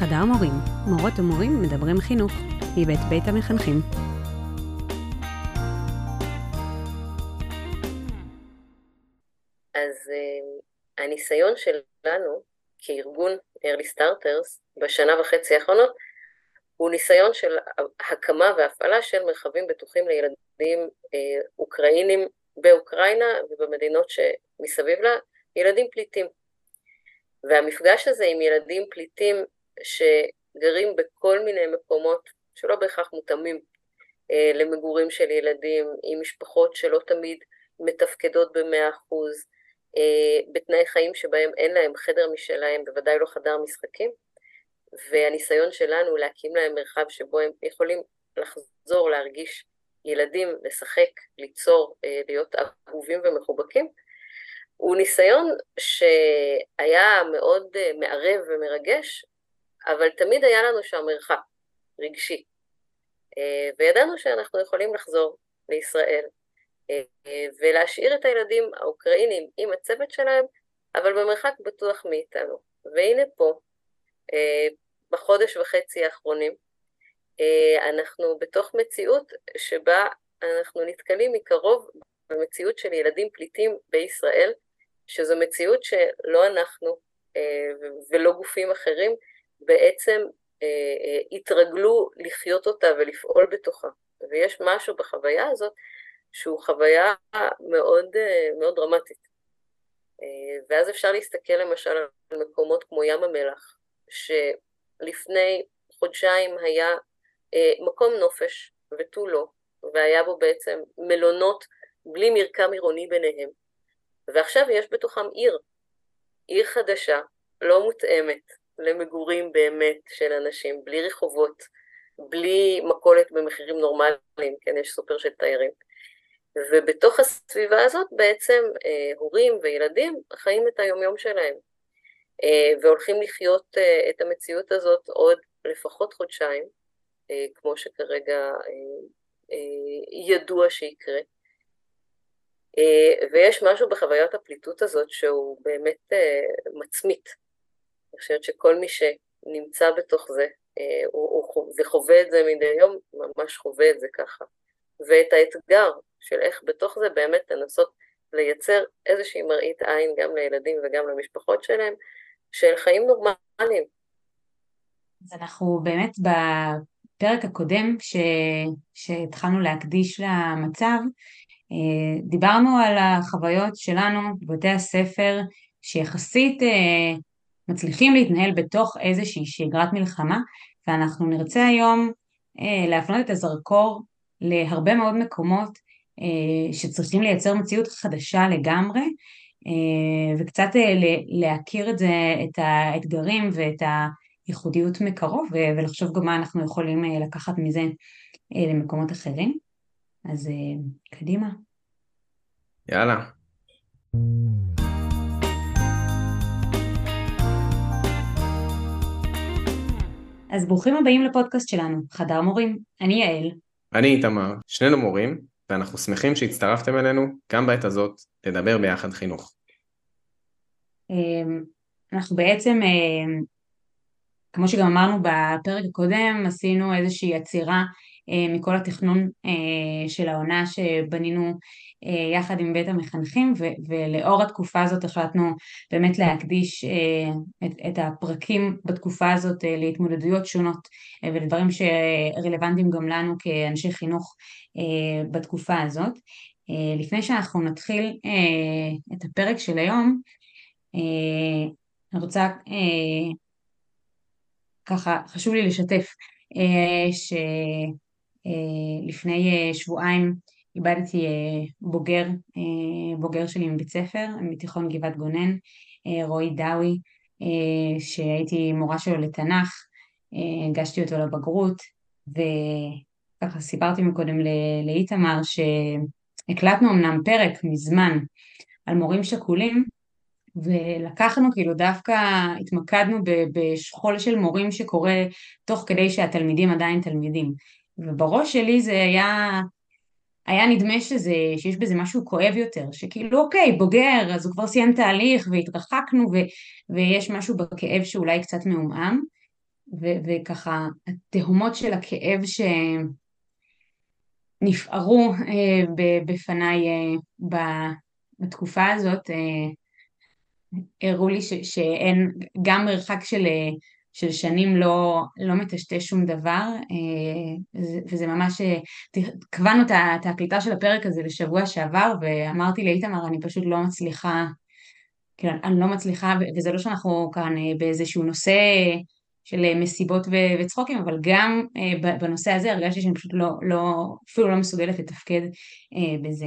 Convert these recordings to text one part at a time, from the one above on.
חדר מורים, מורות ומורים מדברים חינוך, מבית בית המחנכים. אז uh, הניסיון שלנו כארגון Early Starters בשנה וחצי האחרונות הוא ניסיון של הקמה והפעלה של מרחבים בטוחים לילדים uh, אוקראינים באוקראינה ובמדינות שמסביב לה, ילדים פליטים. והמפגש הזה עם ילדים פליטים שגרים בכל מיני מקומות שלא בהכרח מותאמים אה, למגורים של ילדים, עם משפחות שלא תמיד מתפקדות במאה אחוז, אה, בתנאי חיים שבהם אין להם חדר משלהם, בוודאי לא חדר משחקים, והניסיון שלנו להקים להם מרחב שבו הם יכולים לחזור להרגיש ילדים, לשחק, ליצור, אה, להיות אהובים ומחובקים, הוא ניסיון שהיה מאוד אה, מערב ומרגש, אבל תמיד היה לנו שם מרחק רגשי. אה, וידענו שאנחנו יכולים לחזור לישראל ולהשאיר את הילדים האוקראינים עם הצוות שלהם, אבל במרחק בטוח מאיתנו. והנה פה, בחודש וחצי האחרונים, אנחנו בתוך מציאות שבה אנחנו נתקלים מקרוב במציאות של ילדים פליטים בישראל, שזו מציאות שלא אנחנו אה, ולא גופים אחרים בעצם אה, אה, התרגלו לחיות אותה ולפעול בתוכה. ויש משהו בחוויה הזאת שהוא חוויה מאוד, מאוד דרמטית. ואז אפשר להסתכל למשל על מקומות כמו ים המלח, שלפני חודשיים היה מקום נופש ותו לא, והיה בו בעצם מלונות בלי מרקם עירוני ביניהם. ועכשיו יש בתוכם עיר, עיר חדשה, לא מותאמת למגורים באמת של אנשים, בלי רחובות, בלי מכולת במחירים נורמליים, כן, יש סופר של תיירים. ובתוך הסביבה הזאת בעצם אה, הורים וילדים חיים את היומיום שלהם, אה, והולכים לחיות אה, את המציאות הזאת עוד לפחות חודשיים, אה, כמו שכרגע אה, אה, ידוע שיקרה. אה, ויש משהו בחוויית הפליטות הזאת שהוא באמת אה, מצמית. אני חושבת שכל מי שנמצא בתוך זה אה, וחווה את זה מדי יום, ממש חווה את זה ככה. ואת האתגר של איך בתוך זה באמת לנסות לייצר איזושהי מראית עין גם לילדים וגם למשפחות שלהם, של חיים נורמליים. אז אנחנו באמת בפרק הקודם ש... שהתחלנו להקדיש למצב, אה, דיברנו על החוויות שלנו בבתי הספר שיחסית אה, מצליחים להתנהל בתוך איזושהי שגרת מלחמה ואנחנו נרצה היום אה, להפנות את הזרקור להרבה מאוד מקומות שצריכים לייצר מציאות חדשה לגמרי וקצת להכיר את זה, את האתגרים ואת הייחודיות מקרוב ולחשוב גם מה אנחנו יכולים לקחת מזה למקומות אחרים. אז אה, קדימה. יאללה. אז ברוכים הבאים לפודקאסט שלנו, חדר מורים. אני יעל. אני איתמר, שנינו מורים, ואנחנו שמחים שהצטרפתם אלינו גם בעת הזאת לדבר ביחד חינוך. אמ, אנחנו בעצם, אמ, כמו שגם אמרנו בפרק הקודם, עשינו איזושהי עצירה מכל התכנון אה, של העונה שבנינו אה, יחד עם בית המחנכים ולאור התקופה הזאת החלטנו באמת להקדיש את, את הפרקים בתקופה הזאת להתמודדויות שונות ולדברים שרלוונטיים גם לנו כאנשי חינוך בתקופה הזאת. לפני שאנחנו נתחיל את הפרק של היום אני רוצה ככה חשוב לי לשתף ש... אה, לפני אה, שבועיים איבדתי אה, בוגר, בוגר שלי מבית ספר, מתיכון גבעת גונן, רועי דאווי, שהייתי מורה שלו לתנ"ך, הגשתי אותו לבגרות, וככה סיפרתי מקודם לאיתמר שהקלטנו אמנם פרק מזמן על מורים שכולים, ולקחנו כאילו דווקא התמקדנו בשכול של מורים שקורה תוך כדי שהתלמידים עדיין תלמידים. ובראש שלי זה היה, היה נדמה שזה, שיש בזה משהו כואב יותר, שכאילו אוקיי, בוגר, אז הוא כבר סיים תהליך והתרחקנו ו, ויש משהו בכאב שאולי קצת מעומעם, ו- וככה התהומות של הכאב שנפערו בפניי בתקופה הזאת הראו לי ש- שאין, גם מרחק של של שנים לא, לא מטשטש שום דבר, אה, וזה ממש, קבענו את ההקליטה של הפרק הזה לשבוע שעבר, ואמרתי לאיתמר, אני פשוט לא מצליחה, כאילו, אני לא מצליחה, וזה לא שאנחנו כאן אה, באיזשהו נושא של מסיבות וצחוקים, אבל גם אה, בנושא הזה הרגשתי שאני פשוט לא, לא, אפילו לא מסוגלת לתפקד בזה.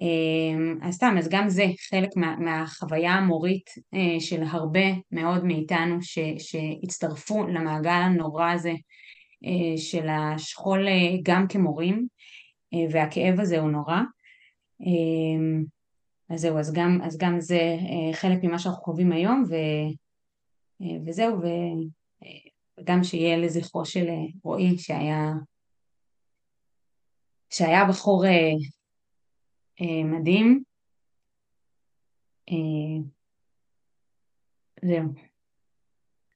אמ, אז סתם, אז גם זה חלק מה, מהחוויה המורית אה, של הרבה מאוד מאיתנו ש, שהצטרפו למעגל הנורא הזה אה, של השכול אה, גם כמורים, והכאב הזה הוא נורא. אמ, אז זהו, אז גם, אז גם זה חלק ממה שאנחנו חווים היום, ו, וזהו, וגם שיהיה לזכרו של רועי שהיה, שהיה בחור מדהים. אה, זהו.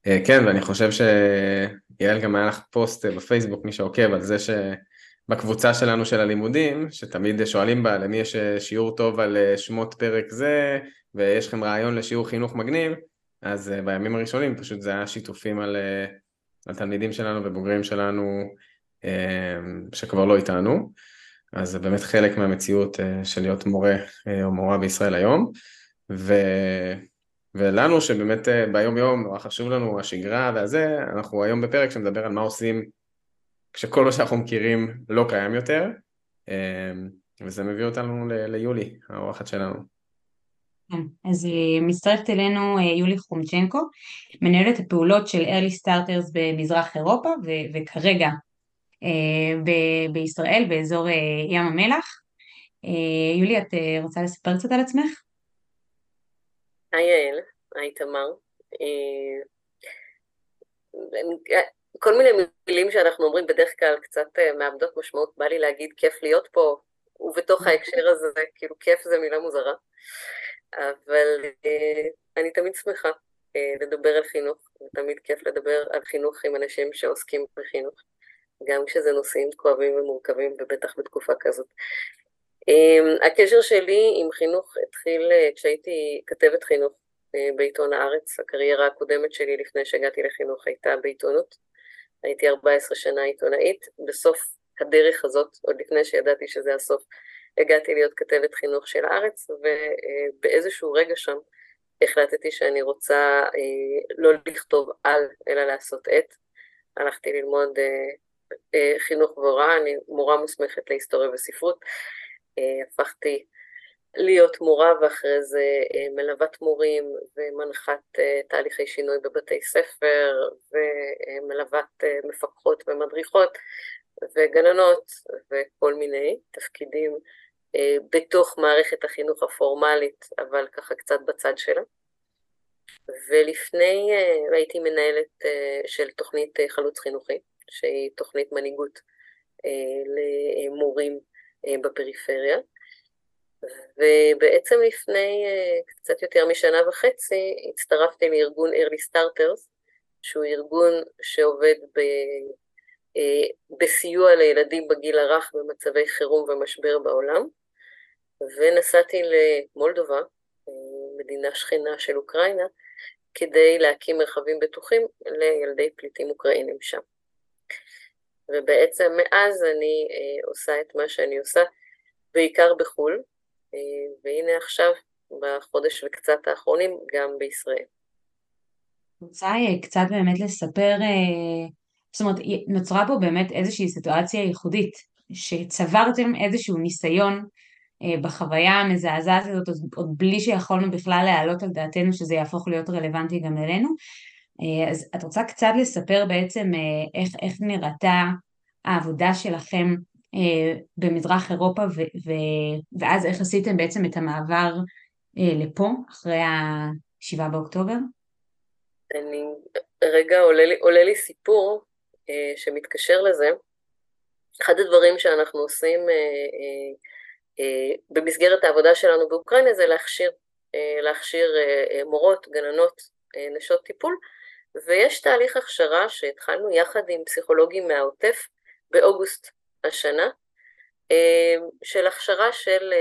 אה, כן, ואני חושב שיעל גם היה לך פוסט בפייסבוק, מי שעוקב, על זה שבקבוצה שלנו של הלימודים, שתמיד שואלים בה למי יש שיעור טוב על שמות פרק זה, ויש לכם רעיון לשיעור חינוך מגניב, אז בימים הראשונים פשוט זה היה שיתופים על, על תלמידים שלנו ובוגרים שלנו שכבר לא איתנו. אז זה באמת חלק מהמציאות אה, של להיות מורה אה, או מורה בישראל היום. ו... ולנו שבאמת אה, ביום יום נורא חשוב לנו השגרה והזה, אנחנו היום בפרק שמדבר על מה עושים כשכל מה שאנחנו מכירים לא קיים יותר, וזה מביא אותנו ל... ליולי, האורחת שלנו. כן, אז מצטרפת אלינו יולי חומצ'נקו, מנהלת הפעולות של Early Starters במזרח אירופה, ו- וכרגע ב- בישראל, באזור אה, ים המלח. אה, יולי, את רוצה לספר קצת על עצמך? היי יעל, היי תמר. כל מיני מילים שאנחנו אומרים בדרך כלל קצת מאבדות משמעות, בא לי להגיד כיף להיות פה, ובתוך ההקשר הזה, כאילו כיף זה מילה מוזרה, אבל אני תמיד שמחה לדבר על חינוך, ותמיד כיף לדבר על חינוך עם אנשים שעוסקים בחינוך. גם כשזה נושאים כואבים ומורכבים, ובטח בתקופה כזאת. אמ, הקשר שלי עם חינוך התחיל אה, כשהייתי כתבת חינוך אה, בעיתון הארץ. הקריירה הקודמת שלי לפני שהגעתי לחינוך הייתה בעיתונות. הייתי 14 שנה עיתונאית. בסוף הדרך הזאת, עוד לפני שידעתי שזה הסוף, הגעתי להיות כתבת חינוך של הארץ, ובאיזשהו רגע שם החלטתי שאני רוצה אה, לא לכתוב על, אלא לעשות את. הלכתי ללמוד אה, חינוך והוראה, אני מורה מוסמכת להיסטוריה וספרות, אה, הפכתי להיות מורה ואחרי זה אה, מלוות מורים ומנחת תהליכי שינוי בבתי ספר ומלוות מפקחות ומדריכות וגננות וכל מיני תפקידים בתוך מערכת החינוך הפורמלית, אבל ככה קצת בצד שלה. ולפני הייתי מנהלת של תוכנית חלוץ חינוכי, שהיא תוכנית מנהיגות אה, למורים אה, בפריפריה. ובעצם לפני אה, קצת יותר משנה וחצי הצטרפתי לארגון Early Starters, שהוא ארגון שעובד ב, בסיוע לילדים בגיל הרך במצבי חירום ומשבר בעולם, ונסעתי למולדובה, מדינה שכנה של אוקראינה, כדי להקים מרחבים בטוחים לילדי פליטים אוקראינים שם. ובעצם מאז אני אה, עושה את מה שאני עושה, בעיקר בחו"ל, אה, והנה עכשיו, בחודש וקצת האחרונים, גם בישראל. רוצה אה, קצת באמת לספר, אה, זאת אומרת, נוצרה פה באמת איזושהי סיטואציה ייחודית, שצברתם איזשהו ניסיון אה, בחוויה המזעזעת הזאת, עוד בלי שיכולנו בכלל להעלות על דעתנו שזה יהפוך להיות רלוונטי גם אלינו, אז את רוצה קצת לספר בעצם אה, איך, איך נראתה העבודה שלכם אה, במזרח אירופה ו- ו- ואז איך עשיתם בעצם את המעבר לפה אחרי ה-7 באוקטובר? אני, רגע עולה לי, עולה לי סיפור אה, שמתקשר לזה. אחד הדברים שאנחנו עושים אה, אה, אה, במסגרת העבודה שלנו באוקראינה זה להכשיר, אה, להכשיר אה, מורות, גננות, אה, נשות טיפול, ויש תהליך הכשרה שהתחלנו יחד עם פסיכולוגים מהעוטף באוגוסט השנה, של הכשרה של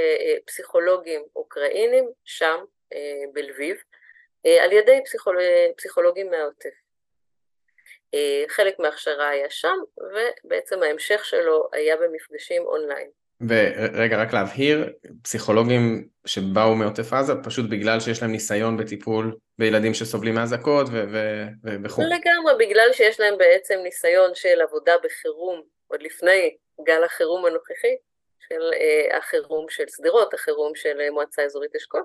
פסיכולוגים אוקראינים שם בלביב, על ידי פסיכולוג... פסיכולוגים מהעוטף. חלק מההכשרה היה שם, ובעצם ההמשך שלו היה במפגשים אונליין. ורגע, רק להבהיר, פסיכולוגים שבאו מעוטף עזה, פשוט בגלל שיש להם ניסיון בטיפול בילדים שסובלים מאזעקות וכו'. לגמרי, בגלל שיש להם בעצם ניסיון של עבודה בחירום, עוד לפני גל החירום הנוכחי, של uh, החירום של שדרות, החירום של uh, מועצה אזורית אשכול,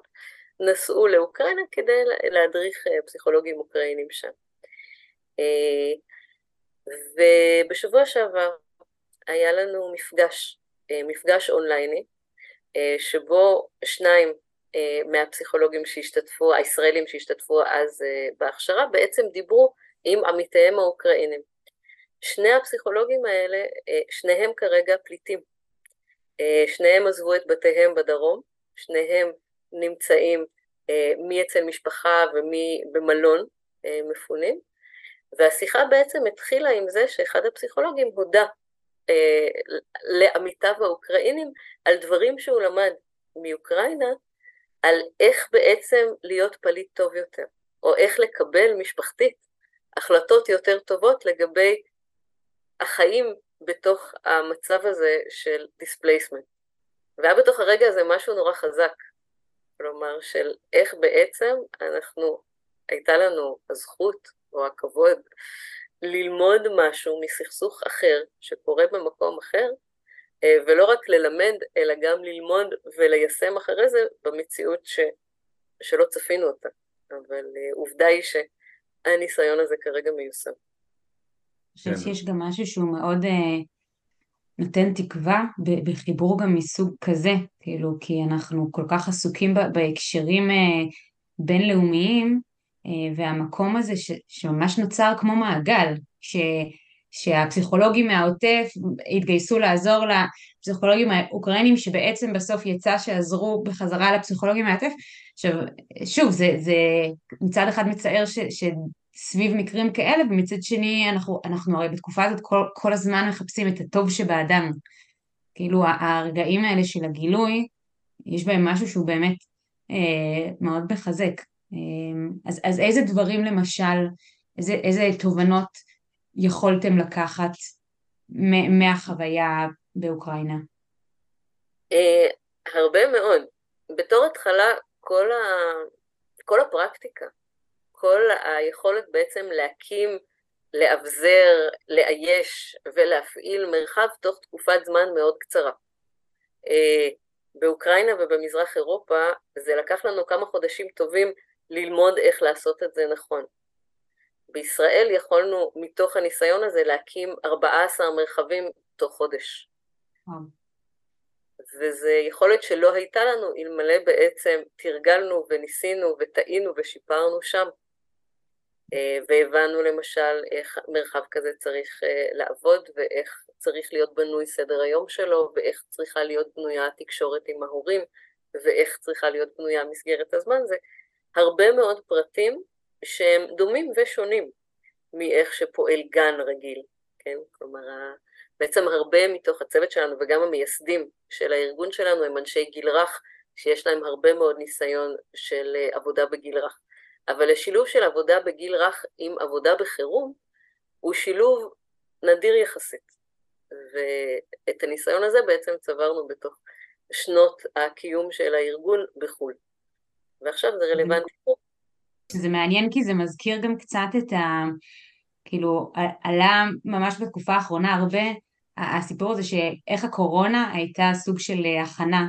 נסעו לאוקראינה כדי להדריך uh, פסיכולוגים אוקראינים שם. Uh, ובשבוע שעבר היה לנו מפגש אה, מפגש אונלייני, אה, שבו שניים אה, מהפסיכולוגים שהשתתפו, הישראלים שהשתתפו אז בהכשרה, בעצם דיברו עם עמיתיהם האוקראינים. שני הפסיכולוגים האלה, שניהם כרגע פליטים. שניהם עזבו את בתיהם בדרום, שניהם נמצאים מי אצל משפחה ומי במלון מפונים, והשיחה בעצם התחילה עם זה שאחד הפסיכולוגים הודה אה, לעמיתיו האוקראינים על דברים שהוא למד מאוקראינה, על איך בעצם להיות פליט טוב יותר, או איך לקבל משפחתית החלטות יותר טובות לגבי החיים בתוך המצב הזה של displacement. והיה בתוך הרגע הזה משהו נורא חזק, כלומר של איך בעצם אנחנו, הייתה לנו הזכות או הכבוד ללמוד משהו מסכסוך אחר שקורה במקום אחר, ולא רק ללמד, אלא גם ללמוד וליישם אחרי זה במציאות ש... שלא צפינו אותה. אבל אה, עובדה היא שהניסיון הזה כרגע מיושם. אני חושבת כן. שיש גם משהו שהוא מאוד uh, נותן תקווה בחיבור גם מסוג כזה, כאילו, כי אנחנו כל כך עסוקים בהקשרים uh, בינלאומיים, אה, והמקום הזה ש, שממש נוצר כמו מעגל, ש, שהפסיכולוגים מהעוטף התגייסו לעזור לפסיכולוגים האוקראינים שבעצם בסוף יצא שעזרו בחזרה לפסיכולוגים מהעוטף. עכשיו, שוב, זה, זה מצד אחד מצער ש, שסביב מקרים כאלה, ומצד שני אנחנו, אנחנו הרי בתקופה הזאת כל, כל הזמן מחפשים את הטוב שבאדם. כאילו הרגעים האלה של הגילוי, יש בהם משהו שהוא באמת אה, מאוד מחזק. אמ, אז, אז איזה דברים למשל, איזה, איזה תובנות יכולתם לקחת מהחוויה באוקראינה? אה, הרבה מאוד. בתור התחלה, כל, ה... כל הפרקטיקה, כל היכולת בעצם להקים, לאבזר, לאייש ולהפעיל מרחב תוך תקופת זמן מאוד קצרה. אה, באוקראינה ובמזרח אירופה זה לקח לנו כמה חודשים טובים ללמוד איך לעשות את זה נכון. בישראל יכולנו מתוך הניסיון הזה להקים 14 מרחבים תוך חודש. וזו יכולת שלא הייתה לנו אלמלא בעצם תרגלנו וניסינו וטעינו ושיפרנו שם. אה, והבנו למשל איך מרחב כזה צריך אה, לעבוד ואיך צריך להיות בנוי סדר היום שלו ואיך צריכה להיות בנויה התקשורת עם ההורים ואיך צריכה להיות בנויה מסגרת הזמן, זה הרבה מאוד פרטים שהם דומים ושונים מאיך שפועל גן רגיל, כן? כלומר, בעצם הרבה מתוך הצוות שלנו וגם המייסדים של הארגון שלנו הם אנשי גיל רך, שיש להם הרבה מאוד ניסיון של אה, עבודה בגיל רך. אבל השילוב של עבודה בגיל רך עם עבודה בחירום הוא שילוב נדיר יחסית. ואת הניסיון הזה בעצם צברנו בתוך שנות הקיום של הארגון בחו"ל. ועכשיו זה רלוונטי. זה מעניין כי זה מזכיר גם קצת את ה... כאילו, עלה ממש בתקופה האחרונה הרבה הסיפור הזה שאיך הקורונה הייתה סוג של הכנה.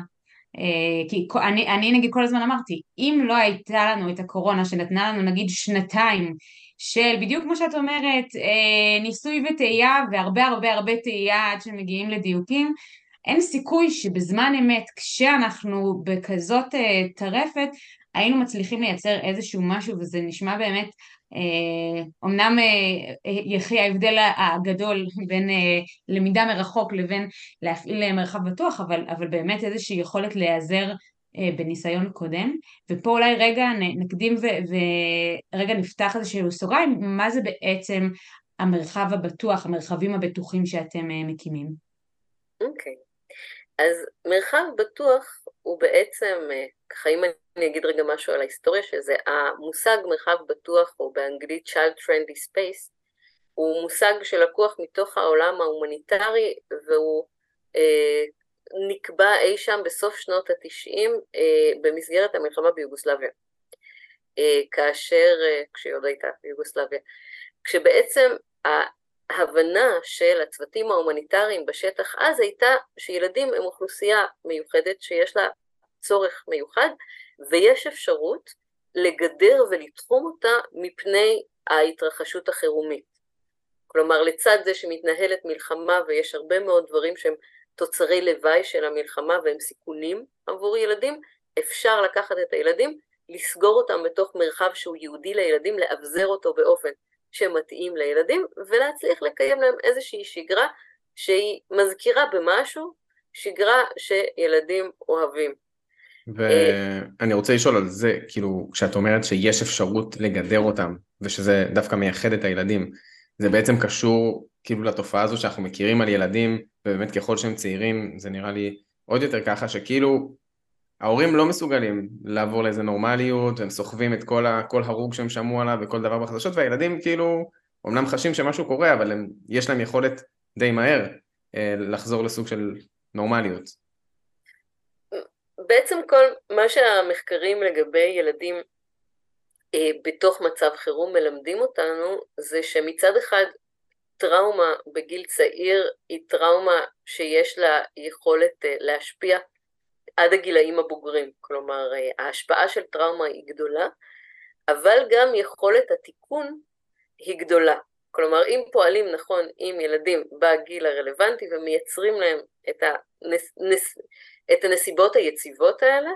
אה, כי אני, אני נגיד כל הזמן אמרתי, אם לא הייתה לנו את הקורונה שנתנה לנו נגיד שנתיים של בדיוק כמו שאת אומרת, אה, ניסוי וטעייה והרבה הרבה הרבה טעייה עד שמגיעים לדיוקים, אין סיכוי שבזמן אמת כשאנחנו בכזאת אה, טרפת היינו מצליחים לייצר איזשהו משהו וזה נשמע באמת אומנם אה, אה, יחי ההבדל הגדול בין אה, למידה מרחוק לבין להפעיל מרחב בטוח אבל, אבל באמת איזושהי יכולת להיעזר בניסיון קודם, ופה אולי רגע נקדים ורגע נפתח איזשהו סוגריים, מה זה בעצם המרחב הבטוח, המרחבים הבטוחים שאתם מקימים. אוקיי, okay. אז מרחב בטוח הוא בעצם, ככה אם אני אגיד רגע משהו על ההיסטוריה של זה, המושג מרחב בטוח, או באנגלית Child Friendly Space, הוא מושג שלקוח מתוך העולם ההומניטרי, והוא אה, נקבע אי שם בסוף שנות התשעים אה, במסגרת המלחמה ביוגוסלביה. אה, כאשר, אה, כשהיא עוד הייתה ביוגוסלביה, כשבעצם ההבנה של הצוותים ההומניטריים בשטח אז הייתה שילדים הם אוכלוסייה מיוחדת שיש לה צורך מיוחד ויש אפשרות לגדר ולתחום אותה מפני ההתרחשות החירומית. כלומר לצד זה שמתנהלת מלחמה ויש הרבה מאוד דברים שהם תוצרי לוואי של המלחמה והם סיכונים עבור ילדים, אפשר לקחת את הילדים, לסגור אותם בתוך מרחב שהוא ייעודי לילדים, לאבזר אותו באופן שמתאים לילדים ולהצליח לקיים להם איזושהי שגרה שהיא מזכירה במשהו שגרה שילדים אוהבים. ואני רוצה לשאול על זה, כאילו, כשאת אומרת שיש אפשרות לגדר אותם ושזה דווקא מייחד את הילדים, זה בעצם קשור כאילו לתופעה הזו שאנחנו מכירים על ילדים, ובאמת ככל שהם צעירים זה נראה לי עוד יותר ככה, שכאילו ההורים לא מסוגלים לעבור לאיזה נורמליות, והם סוחבים את כל, ה, כל הרוג שהם שמעו עליו וכל דבר בחדשות, והילדים כאילו, אמנם חשים שמשהו קורה, אבל הם, יש להם יכולת די מהר אה, לחזור לסוג של נורמליות. בעצם כל מה שהמחקרים לגבי ילדים אה, בתוך מצב חירום מלמדים אותנו, זה שמצד אחד טראומה בגיל צעיר היא טראומה שיש לה יכולת אה, להשפיע עד הגילאים הבוגרים, כלומר אה, ההשפעה של טראומה היא גדולה, אבל גם יכולת התיקון היא גדולה. כלומר, אם פועלים נכון עם ילדים בגיל הרלוונטי ומייצרים להם את, הנס, נס, את הנסיבות היציבות האלה,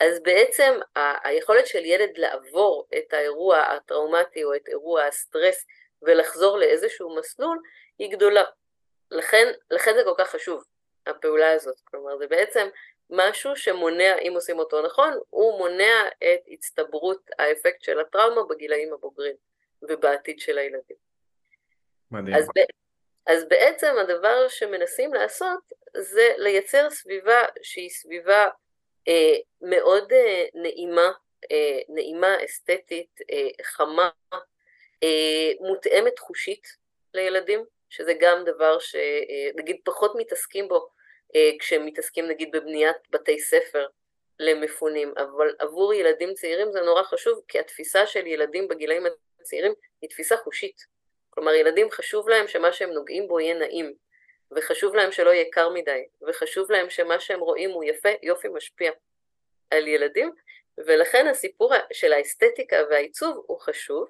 אז בעצם ה- היכולת של ילד לעבור את האירוע הטראומטי או את אירוע הסטרס ולחזור לאיזשהו מסלול היא גדולה. לכן, לכן זה כל כך חשוב, הפעולה הזאת. כלומר, זה בעצם משהו שמונע, אם עושים אותו נכון, הוא מונע את הצטברות האפקט של הטראומה בגילאים הבוגרים ובעתיד של הילדים. מדהים. אז, אז בעצם הדבר שמנסים לעשות זה לייצר סביבה שהיא סביבה אה, מאוד אה, נעימה, אה, נעימה, אסתטית, אה, חמה, אה, מותאמת חושית לילדים, שזה גם דבר שנגיד פחות מתעסקים בו אה, כשהם מתעסקים נגיד בבניית בתי ספר למפונים, אבל עבור ילדים צעירים זה נורא חשוב, כי התפיסה של ילדים בגילאים הצעירים היא תפיסה חושית. כלומר, ילדים חשוב להם שמה שהם נוגעים בו יהיה נעים, וחשוב להם שלא יהיה קר מדי, וחשוב להם שמה שהם רואים הוא יפה, יופי משפיע על ילדים, ולכן הסיפור של האסתטיקה והעיצוב הוא חשוב,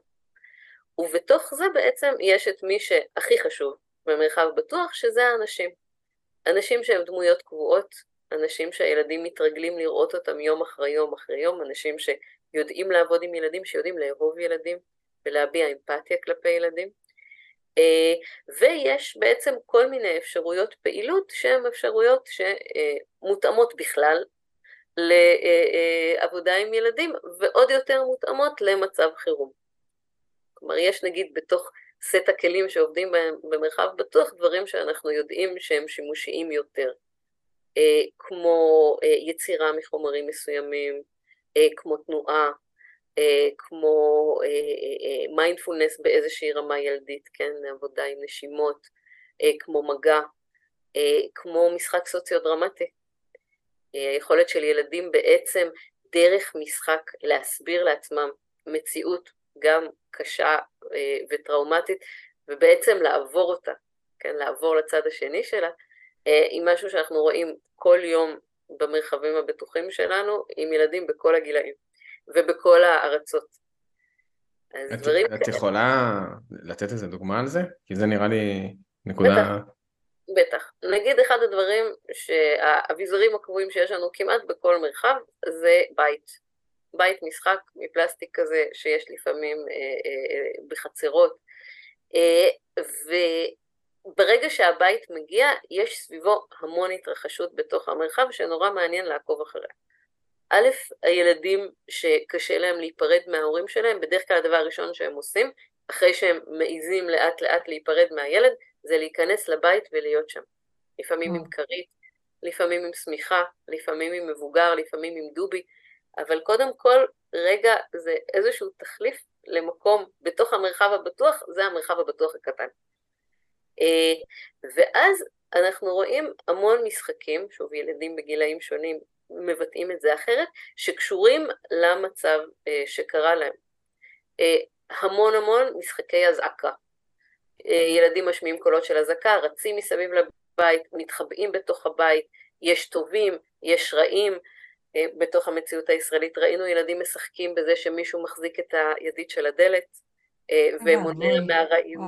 ובתוך זה בעצם יש את מי שהכי חשוב במרחב בטוח, שזה האנשים. אנשים שהם דמויות קבועות, אנשים שהילדים מתרגלים לראות אותם יום אחרי יום אחרי יום, אנשים שיודעים לעבוד עם ילדים, שיודעים לאהוב ילדים ולהביע אמפתיה כלפי ילדים. אה, ויש בעצם כל מיני אפשרויות פעילות שהן אפשרויות שמותאמות בכלל לעבודה עם ילדים ועוד יותר מותאמות למצב חירום. כלומר יש נגיד בתוך סט הכלים שעובדים במרחב בטוח דברים שאנחנו יודעים שהם שימושיים יותר, אה, כמו אה, יצירה מחומרים מסוימים, אה, כמו תנועה, כמו מיינדפולנס באיזושהי רמה ילדית, כן, עבודה עם נשימות, כמו מגע, כמו משחק סוציו-דרמטי. היכולת של ילדים בעצם דרך משחק להסביר לעצמם מציאות גם קשה אה, וטראומטית, ובעצם לעבור אותה, כן, לעבור לצד השני שלה, אה, היא משהו שאנחנו רואים כל יום במרחבים הבטוחים שלנו, עם ילדים בכל הגילאים ובכל הארצות. את, את יכולה לתת איזה דוגמה על זה? כי זה נראה לי נקודה... בטח. בטח. נגיד אחד הדברים שהאביזרים הקבועים שיש לנו כמעט בכל מרחב זה בית. בית משחק מפלסטיק כזה שיש לפעמים אה, אה, אה, בחצרות, אה, וברגע שהבית מגיע יש סביבו המון התרחשות בתוך המרחב שנורא מעניין לעקוב אחריה. א', הילדים שקשה להם להיפרד מההורים שלהם, בדרך כלל הדבר הראשון שהם עושים, אחרי שהם מעיזים לאט לאט להיפרד מהילד, זה להיכנס לבית ולהיות שם. לפעמים עם כרית, לפעמים עם שמיכה, לפעמים עם מבוגר, לפעמים עם דובי, אבל קודם כל, רגע זה איזשהו תחליף למקום בתוך המרחב הבטוח, זה המרחב הבטוח הקטן. אה, ואז אנחנו רואים המון משחקים, שוב ילדים בגילאים שונים מבטאים את זה אחרת, שקשורים למצב אה, שקרה להם. אה, המון המון משחקי אזעקה. ילדים משמיעים קולות של אזעקה, רצים מסביב לבית, מתחבאים בתוך הבית, יש טובים, יש רעים, בתוך המציאות הישראלית ראינו ילדים משחקים בזה שמישהו מחזיק את הידית של הדלת ומונע מהרעים,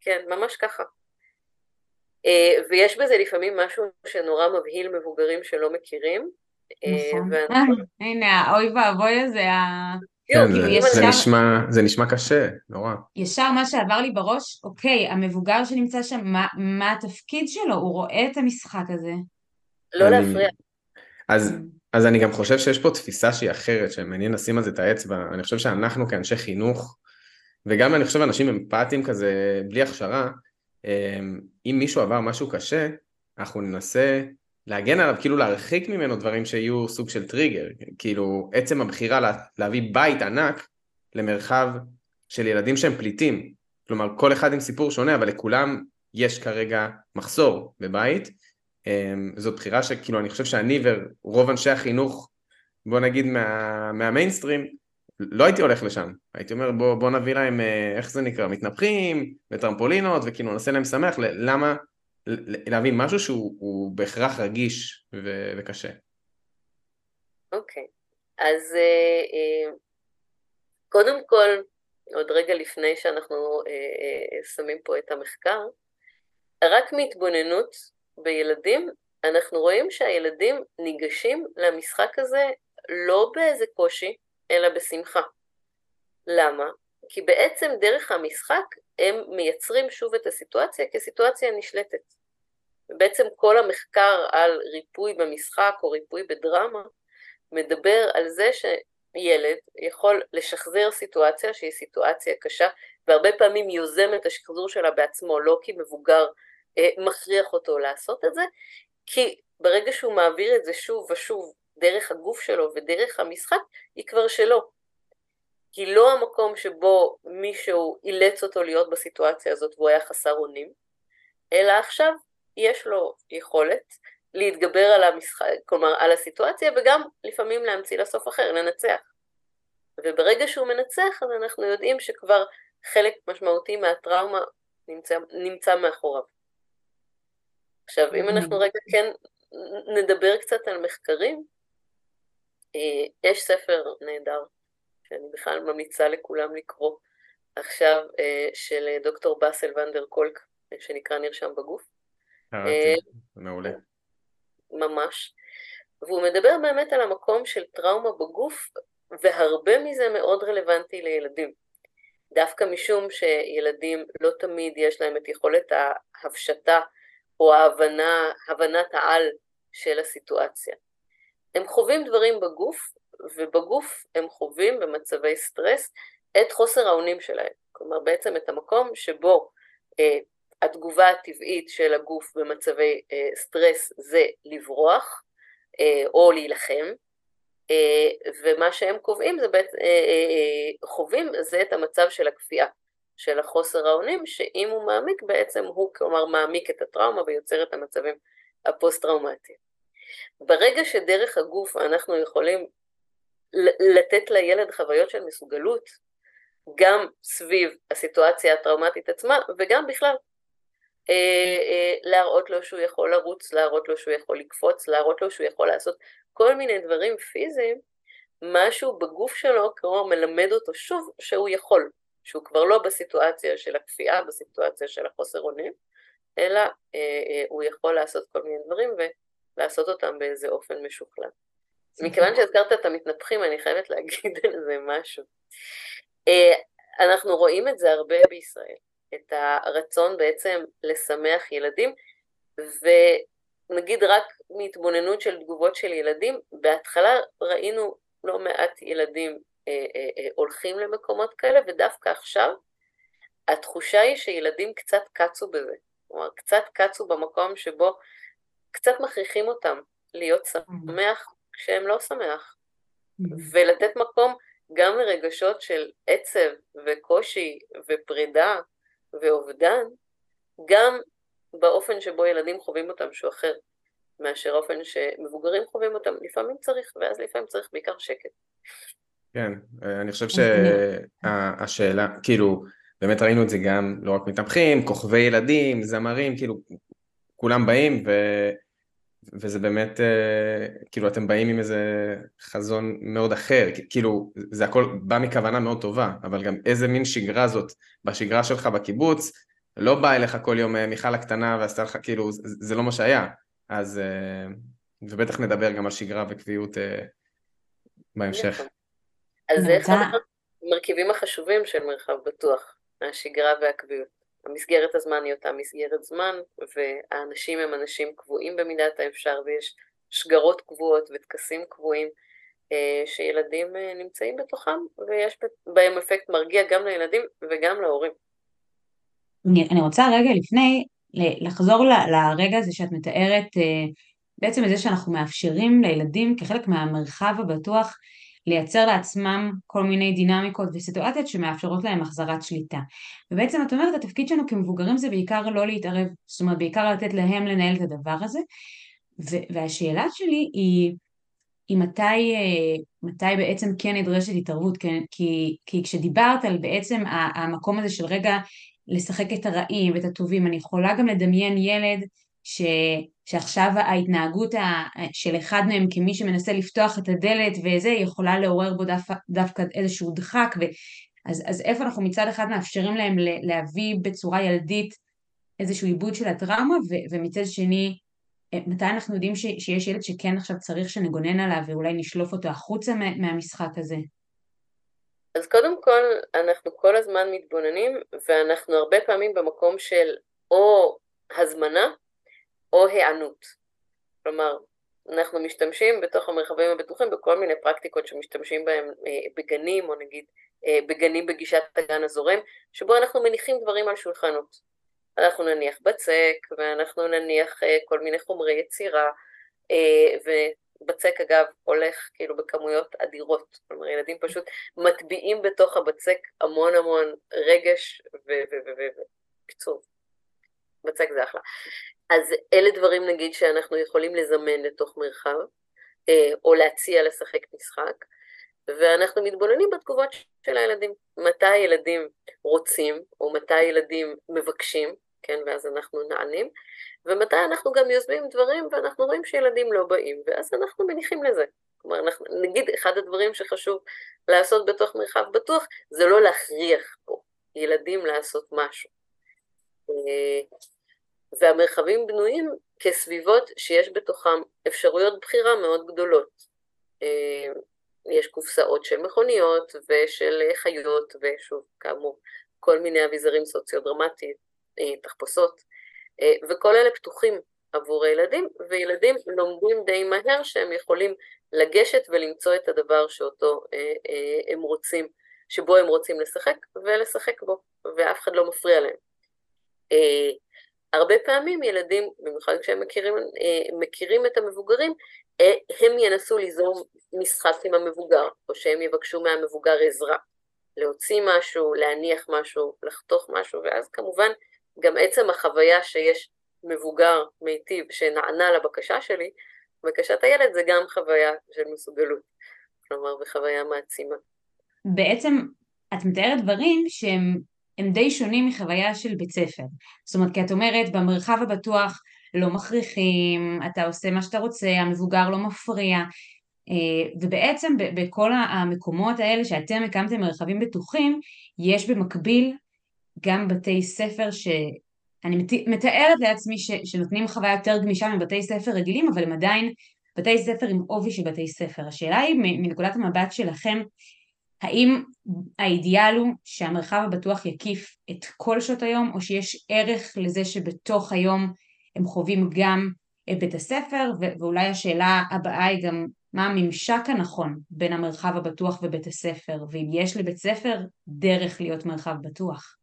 כן, ממש ככה. אה, ויש בזה לפעמים משהו שנורא מבהיל מבוגרים שלא מכירים. אה, נכון. הנה, האוי ואבוי הזה, כן, זה, נשמע, קשה, נורא. ישר מה שעבר לי בראש, אוקיי, המבוגר שנמצא שם, מה, התפקיד שלו? הוא רואה את המשחק הזה. לא להפריע. אז, אז אני גם חושב שיש פה תפיסה שהיא אחרת, שמעניין לשים על זה את האצבע. אני חושב שאנחנו כאנשי חינוך, וגם אני חושב אנשים אמפתיים כזה, בלי הכשרה, אם מישהו עבר משהו קשה, אנחנו ננסה להגן עליו, כאילו להרחיק ממנו דברים שיהיו סוג של טריגר, כאילו עצם הבחירה לה, להביא בית ענק למרחב של ילדים שהם פליטים, כלומר כל אחד עם סיפור שונה, אבל לכולם יש כרגע מחסור בבית, אמ, זאת בחירה שכאילו אני חושב שאני ורוב אנשי החינוך, בוא נגיד מה, מהמיינסטרים, לא הייתי הולך לשם, הייתי אומר בוא, בוא נביא להם, אה, איך זה נקרא, מתנפחים וטרמפולינות וכאילו נעשה להם שמח, למה להבין משהו שהוא בהכרח רגיש ו- וקשה. אוקיי, okay. אז uh, uh, קודם כל, עוד רגע לפני שאנחנו שמים פה את המחקר, רק מהתבוננות בילדים, אנחנו רואים שהילדים ניגשים למשחק הזה לא באיזה קושי, אלא בשמחה. למה? כי בעצם דרך המשחק הם מייצרים שוב את הסיטואציה כסיטואציה נשלטת. ובעצם כל המחקר על ריפוי במשחק או ריפוי בדרמה מדבר על זה שילד יכול לשחזר סיטואציה שהיא סיטואציה קשה והרבה פעמים יוזם את השחזור שלה בעצמו, לא כי מבוגר אה, מכריח אותו לעשות את זה, כי ברגע שהוא מעביר את זה שוב ושוב דרך הגוף שלו ודרך המשחק, היא כבר שלו. כי לא המקום שבו מישהו אילץ אותו להיות בסיטואציה הזאת והוא היה חסר אונים, אלא עכשיו יש לו יכולת להתגבר על המשחק, כלומר על הסיטואציה וגם לפעמים להמציא לסוף אחר, לנצח. וברגע שהוא מנצח אז אנחנו יודעים שכבר חלק משמעותי מהטראומה נמצא, נמצא מאחוריו. עכשיו אם אנחנו רגע כן נדבר קצת על מחקרים, יש ספר נהדר, שאני בכלל ממליצה לכולם לקרוא עכשיו, אה, של דוקטור באסל ונדר קולק, שנקרא נרשם בגוף. אה, מעולה. ממש. והוא מדבר באמת על המקום של טראומה בגוף, והרבה מזה מאוד רלוונטי לילדים. דווקא משום שילדים לא תמיד יש להם את יכולת ההפשטה או ההבנה, הבנת העל של הסיטואציה. הם חווים דברים בגוף, ובגוף הם חווים במצבי סטרס את חוסר האונים שלהם. כלומר בעצם את המקום שבו אה, התגובה הטבעית של הגוף במצבי אה, סטרס זה לברוח אה, או להילחם, אה, ומה שהם קובעים זה בית, אה, אה, אה, חווים זה את המצב של הכפייה, של החוסר האונים, שאם הוא מעמיק בעצם הוא כלומר מעמיק את הטראומה ויוצר את המצבים הפוסט-טראומטיים. ברגע שדרך הגוף אנחנו יכולים לתת לילד חוויות של מסוגלות, גם סביב הסיטואציה הטראומטית עצמה וגם בכלל. אה, אה, להראות לו שהוא יכול לרוץ, להראות לו שהוא יכול לקפוץ, להראות לו שהוא יכול לעשות כל מיני דברים פיזיים, משהו בגוף שלו כלומר מלמד אותו שוב שהוא יכול, שהוא כבר לא בסיטואציה של הכפייה, בסיטואציה של החוסר אונים, אלא אה, הוא יכול לעשות כל מיני דברים לעשות אותם באיזה אופן משוכלל. מכיוון שהזכרת את המתנפחים, אני חייבת להגיד על זה משהו. אה, אנחנו רואים את זה הרבה בישראל, את הרצון בעצם לשמח ילדים, נגיד רק מהתבוננות של תגובות של ילדים, בהתחלה ראינו לא מעט ילדים אה, אה, אה, הולכים למקומות כאלה, ודווקא עכשיו התחושה היא שילדים קצת קצו בזה. כלומר, קצת קצו במקום שבו קצת מכריחים אותם להיות שמח כשהם לא שמח, ולתת מקום גם לרגשות של עצב וקושי ופרידה ואובדן, גם באופן שבו ילדים חווים אותם שהוא אחר מאשר האופן שמבוגרים חווים אותם, לפעמים צריך, ואז לפעמים צריך בעיקר שקט. כן, אני חושב שהשאלה, כאילו, באמת ראינו את זה גם לא רק מתמחים, כוכבי ילדים, זמרים, כאילו, כולם באים, ו... וזה באמת, אה, כאילו אתם באים עם איזה חזון מאוד אחר, כאילו זה הכל בא מכוונה מאוד טובה, אבל גם איזה מין שגרה זאת בשגרה שלך בקיבוץ, לא בא אליך כל יום אה, מיכל הקטנה ועשתה לך, כאילו זה, זה לא מה שהיה, אז אה, ובטח נדבר גם על שגרה וקביעות בהמשך. אז זה אחד המרכיבים החשובים של מרחב בטוח, השגרה והקביעות. המסגרת הזמן היא אותה מסגרת זמן, והאנשים הם אנשים קבועים במידת האפשר, ויש שגרות קבועות וטקסים קבועים אה, שילדים אה, נמצאים בתוכם, ויש בהם אפקט מרגיע גם לילדים וגם להורים. אני, רוצה רגע לפני לחזור לרגע הזה שאת מתארת, אה, בעצם לזה שאנחנו מאפשרים לילדים כחלק מהמרחב הבטוח לייצר לעצמם כל מיני דינמיקות וסיטואציות שמאפשרות להם החזרת שליטה. ובעצם את אומרת התפקיד שלנו כמבוגרים זה בעיקר לא להתערב, זאת אומרת בעיקר לתת להם לנהל את הדבר הזה. והשאלה שלי היא, היא מתי, מתי בעצם כן נדרשת התערבות? כי, כי כשדיברת על בעצם המקום הזה של רגע לשחק את הרעים ואת הטובים, אני יכולה גם לדמיין ילד ש, שעכשיו ההתנהגות של אחד מהם כמי שמנסה לפתוח את הדלת וזה יכולה לעורר בו דווקא, דווקא איזשהו דחק ו, אז, אז איפה אנחנו מצד אחד מאפשרים להם להביא בצורה ילדית איזשהו עיבוד של הטראומה ו, ומצד שני אה, מתי אנחנו יודעים ש, שיש ילד שכן עכשיו צריך שנגונן עליו ואולי נשלוף אותו החוצה מה, מהמשחק הזה? אז קודם כל אנחנו כל הזמן מתבוננים ואנחנו הרבה פעמים במקום של או הזמנה או היענות. כלומר, אנחנו משתמשים בתוך המרחבים הבטוחים בכל מיני פרקטיקות שמשתמשים בהם אה, בגנים, או נגיד אה, בגנים בגישת הגן הזורם, שבו אנחנו מניחים דברים על שולחנות. אנחנו נניח בצק, ואנחנו נניח אה, כל מיני חומרי יצירה, ובצק אגב הולך כאילו בכמויות אדירות, כלומר ילדים פשוט מטביעים בתוך הבצק המון המון רגש וקצוב. בצק זה אחלה. אז אלה דברים נגיד שאנחנו יכולים לזמן לתוך מרחב, אה, או להציע לשחק משחק, ואנחנו מתבוננים בתגובות של הילדים. מתי ילדים רוצים, או מתי ילדים מבקשים, כן, ואז אנחנו נענים, ומתי אנחנו גם יוזמים דברים ואנחנו רואים שילדים לא באים, ואז אנחנו מניחים לזה. כלומר, אנחנו, נגיד, אחד הדברים שחשוב לעשות בתוך מרחב בטוח, זה לא להכריח פה ילדים לעשות משהו. והמרחבים בנויים כסביבות שיש בתוכם אפשרויות בחירה מאוד גדולות. אה, יש קופסאות של מכוניות ושל חיות, ושוב, כאמור, כל מיני אביזרים סוציו-דרמטיים, אה, תחפושות, אה, וכל אלה פתוחים עבור הילדים, וילדים לומדים די מהר שהם יכולים לגשת ולמצוא את הדבר שאותו הם רוצים, שבו הם רוצים לשחק, ולשחק בו, ואף אחד לא מפריע להם. הרבה פעמים ילדים, במיוחד כשהם מכירים, אה, מכירים את המבוגרים, אה, הם ינסו ליזום משחק עם המבוגר, או שהם יבקשו מהמבוגר עזרה, להוציא משהו, להניח משהו, לחתוך משהו, ואז כמובן גם עצם החוויה שיש מבוגר מיטיב שנענה לבקשה שלי, בקשת הילד זה גם חוויה של מסוגלות, כלומר בחוויה מעצימה. בעצם את מתארת דברים שהם הם די שונים מחוויה של בית ספר. זאת אומרת, כי את אומרת, במרחב הבטוח לא מכריחים, אתה עושה מה שאתה רוצה, המבוגר לא מפריע, אה, ובעצם בכל המקומות האלה שאתם הקמתם מרחבים בטוחים, יש במקביל גם בתי ספר ש... אני מתארת לעצמי ש, שנותנים חוויה יותר גמישה מבתי ספר רגילים, אבל הם עדיין בתי ספר עם עובי של בתי ספר. השאלה היא מנקודת המבט שלכם, האם האידיאל הוא שהמרחב הבטוח יקיף את כל שעות היום, או שיש ערך לזה שבתוך היום הם חווים גם בית הספר, ואולי השאלה הבאה היא גם מה הממשק הנכון בין המרחב הבטוח ובית הספר, ואם יש לבית ספר דרך להיות מרחב בטוח.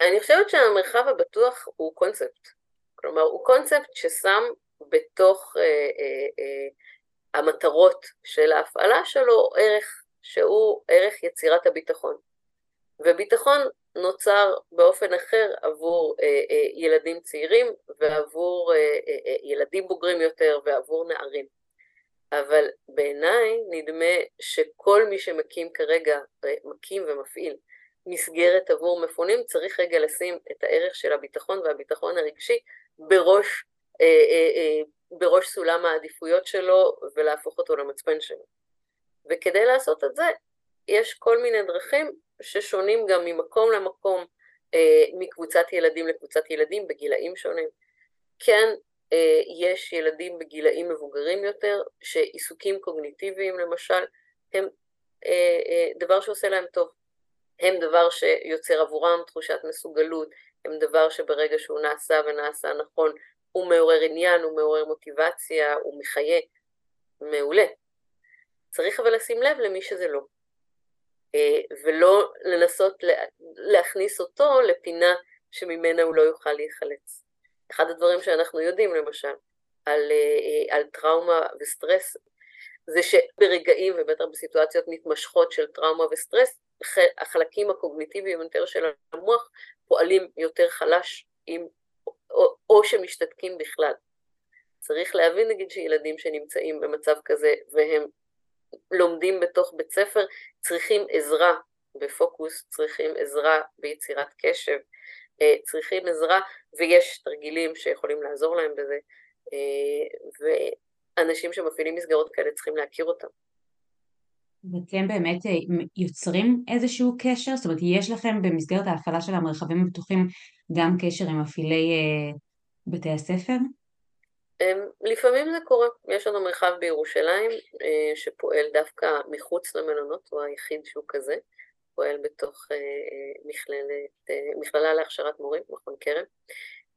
אני חושבת שהמרחב הבטוח הוא קונספט. כלומר, הוא קונספט ששם בתוך אה, אה, אה, המטרות של ההפעלה שלו ערך שהוא ערך יצירת הביטחון. וביטחון נוצר באופן אחר עבור אה, אה, ילדים צעירים ועבור אה, אה, אה, ילדים בוגרים יותר ועבור נערים. אבל בעיניי נדמה שכל מי שמקים כרגע, אה, מקים ומפעיל מסגרת עבור מפונים, צריך רגע לשים את הערך של הביטחון והביטחון הרגשי בראש, אה, אה, אה, בראש סולם העדיפויות שלו ולהפוך אותו למצפן שלו. וכדי לעשות את זה, יש כל מיני דרכים ששונים גם ממקום למקום, אה, מקבוצת ילדים לקבוצת ילדים בגילאים שונים. כן, אה, יש ילדים בגילאים מבוגרים יותר, שעיסוקים קוגניטיביים למשל, הם אה, אה, דבר שעושה להם טוב. הם דבר שיוצר עבורם תחושת מסוגלות, הם דבר שברגע שהוא נעשה ונעשה נכון, הוא מעורר עניין, הוא מעורר מוטיבציה, הוא מחיה. מעולה. צריך אבל לשים לב למי שזה לא. ולא לנסות להכניס אותו לפינה שממנה הוא לא יוכל להיחלץ. אחד הדברים שאנחנו יודעים למשל על, על טראומה וסטרס זה שברגעים ובטח בסיטואציות מתמשכות של טראומה וסטרס החלקים הקוגניטיביים יותר של המוח פועלים יותר חלש עם, או, או שמשתתקים בכלל. צריך להבין נגיד שילדים שנמצאים במצב כזה והם לומדים בתוך בית ספר צריכים עזרה בפוקוס, צריכים עזרה ביצירת קשב, אה, צריכים עזרה ויש תרגילים שיכולים לעזור להם בזה אה, ואנשים שמפעילים מסגרות כאלה צריכים להכיר אותם. ואתם באמת אה, יוצרים איזשהו קשר? זאת אומרת, יש לכם במסגרת ההפעלה של המרחבים הבטוחים גם קשר עם מפעילי בתי הספר? לפעמים זה קורה, יש לנו מרחב בירושלים שפועל דווקא מחוץ למלונות, הוא היחיד שהוא כזה, פועל בתוך אה, אה, מכללת, אה, מכללה להכשרת מורים, מכון כרם,